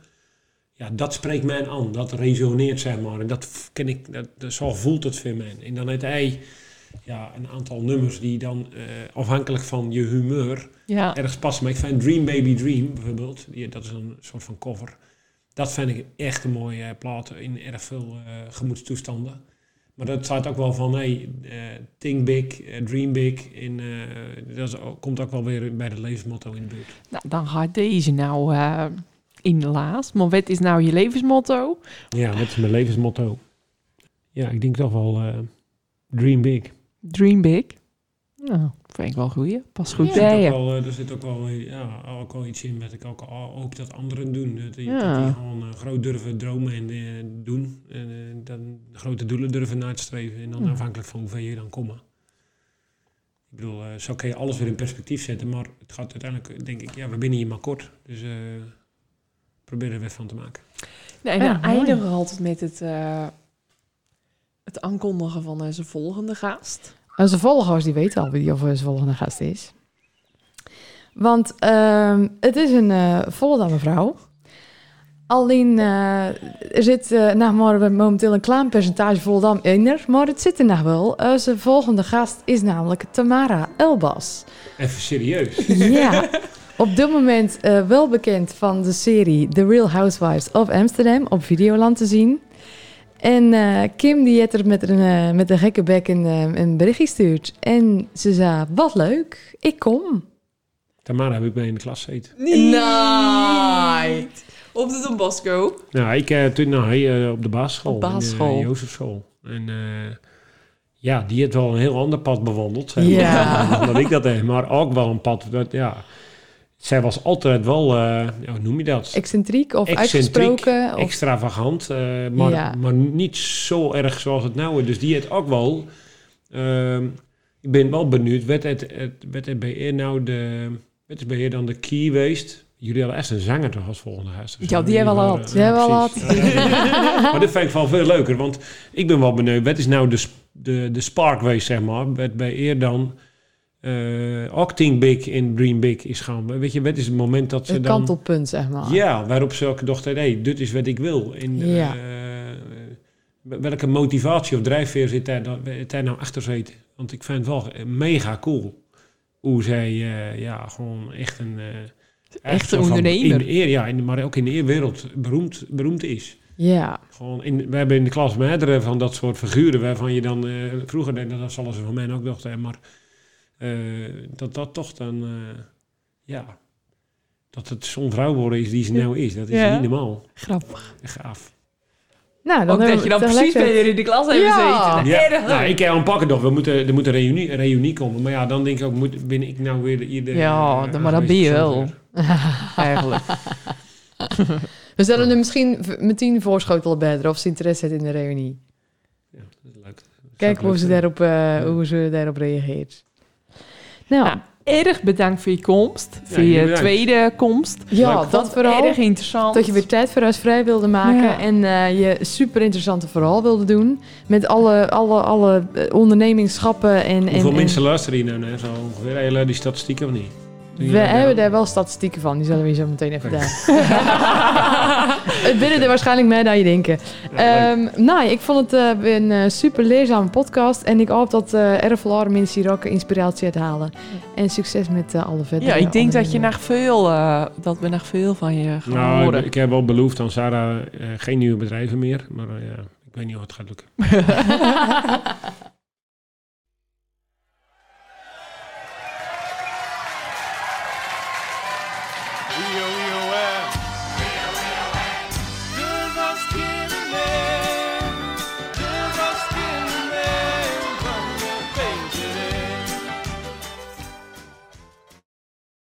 Ja, dat spreekt mij aan, dat resoneert zeg maar. En dat ken ik, dat, dat, zo voelt het voor mij. En dan heeft hij ja, een aantal nummers die dan eh, afhankelijk van je humeur Ja, ergens passen. Maar ik vind Dream Baby Dream bijvoorbeeld, die, dat is een soort van cover. Dat vind ik echt een mooie eh, plaat in erg veel eh, gemoedstoestanden. Maar dat staat ook wel van, hey, think big, dream big. En dat is komt ook wel weer bij het levensmotto in de buurt. nou, dan gaat deze nou in de laatst. Maar wat is nou je levensmotto? Ja, dat is mijn levensmotto. Ja, ik denk toch wel eh, dream big. Dream big. Nou, vind ik wel goed. Pas goed Er bij zit, je. ook wel, eh, er zit ook wel, eh, ja, ook wel iets in wat ik ook al hoop dat anderen doen. Dat die, Ja. dat die gewoon groot durven dromen en doen. En dan grote doelen durven na te streven. En dan Ja. afhankelijk van hoeveel je dan komen. Ik bedoel, zo kun je alles weer in perspectief zetten. Maar het gaat uiteindelijk, denk ik, ja, we binnen hier maar kort. Dus eh, probeer er weer van te maken. Nee, Ja, dan mooi. eindigen we altijd met het, eh, het aankondigen van onze volgende gast. Onze volgers die weten al wie of onze volgende gast is. Want ehm, het is een eh Volendammer vrouw. Alleen eh, er zit eh nou, maar momenteel een klein percentage Volendam in er, maar het zit er nog wel. Onze volgende gast is namelijk Tamara Elbas. Even serieus. Ja, op dit moment eh, wel bekend van de serie The Real Housewives of Amsterdam op Videoland te zien. En eh, Kim die heeft er met een, eh, met een gekke bek een, een berichtje gestuurd. En ze zei, wat leuk, ik kom. Tamara heb ik mee in de klas gezeten. Nee. Op de Don Bosco. Nou, ik eh, toen nou, eh, op de basisschool. Op basisschool. In de Jozefschool. En eh, ja, die heeft wel een heel ander pad bewandeld. Zeg Ja. dan ik dat heb. Maar ook wel een pad. Dat, ja, zij was altijd wel, eh, hoe noem je dat? Excentriek of Excentriek, uitgesproken. Of, Extravagant. eh, maar, Ja. maar niet zo erg zoals het nou is. Dus die heeft ook wel... ehm, ik ben wel benieuwd. Werd het, het, werd het bij eer nou de... Bij eer dan de key geweest? Jullie hadden echt een zanger toch als volgende of Ja, die hebben we al gehad. Die hebben we al maar dit vind ik wel veel leuker, want ik ben wel benieuwd. Wat is nou de, de, de spark geweest, zeg maar? Wat bij eer dan ook Think Big in Dream Big is gaan. Weet je, wat is het moment dat ze een dan... kantelpunt, zeg maar. Ja, waarop ze ook dachten, hé, dit is wat ik wil. En, Ja. eh, welke motivatie of drijfveer zit daar, daar nou achter zitten? Want ik vind het wel mega cool hoe zij eh, ja, gewoon echt een... echt een zo van ondernemer. In de eer, ja, in, maar ook in de eerwereld beroemd, beroemd is. Ja, Gewoon in, we hebben in de klas meerdere van dat soort figuren waarvan je dan vroeger deed, dat zullen ze van mij ook dachten, maar eh, dat dat toch dan, eh, ja, dat het zo'n vrouw worden is die ze nou is. Dat is Ja. niet normaal. Grappig. Gaaf. nou dan Ook dat je dan precies bij je in de klas hebt Ja. gezeten. Ja, Erg nou, ik kan aanpakken toch. We moeten, er moet een reunie, reunie komen. Maar ja, dan denk ik ook, moet, ben ik nou weer ieder. Ja, dan- maar dat ben je wel. Eigenlijk. We zullen er misschien meteen voorschotelen bij of ze interesse heeft in de reunie. Ja, dat is leuk. Kijk hoe ze, daarop, eh, hoe ze daarop reageert. Nou, Ja, erg bedankt voor je komst. voor je bedankt. tweede komst. ja, leuk. dat vooral. Erg interessant. Dat je weer tijd voor ons vrij wilde maken Ja. en eh, je super interessante verhaal wilde doen. Met alle, alle, alle eh, ondernemingsschappen en... Hoeveel en, mensen luisteren hier nou naar? Zo ongeveer Hele die statistieken of niet? We hebben daar wel statistieken van, die zullen we je zo meteen even daar. Het binnen er waarschijnlijk meer dan je denken. Ehm, nou, ik vond het eh, een eh, super leerzame podcast. En ik hoop dat eh er veel andere mensen hier ook inspiratie uit halen. En succes met alle verdere Ja, ik denk dat je nog veel, eh, dat we nog veel van je gaan Nou, horen. ik heb wel beloofd aan Sarah eh, geen nieuwe bedrijven meer. Maar ja, ik weet niet of het gaat lukken.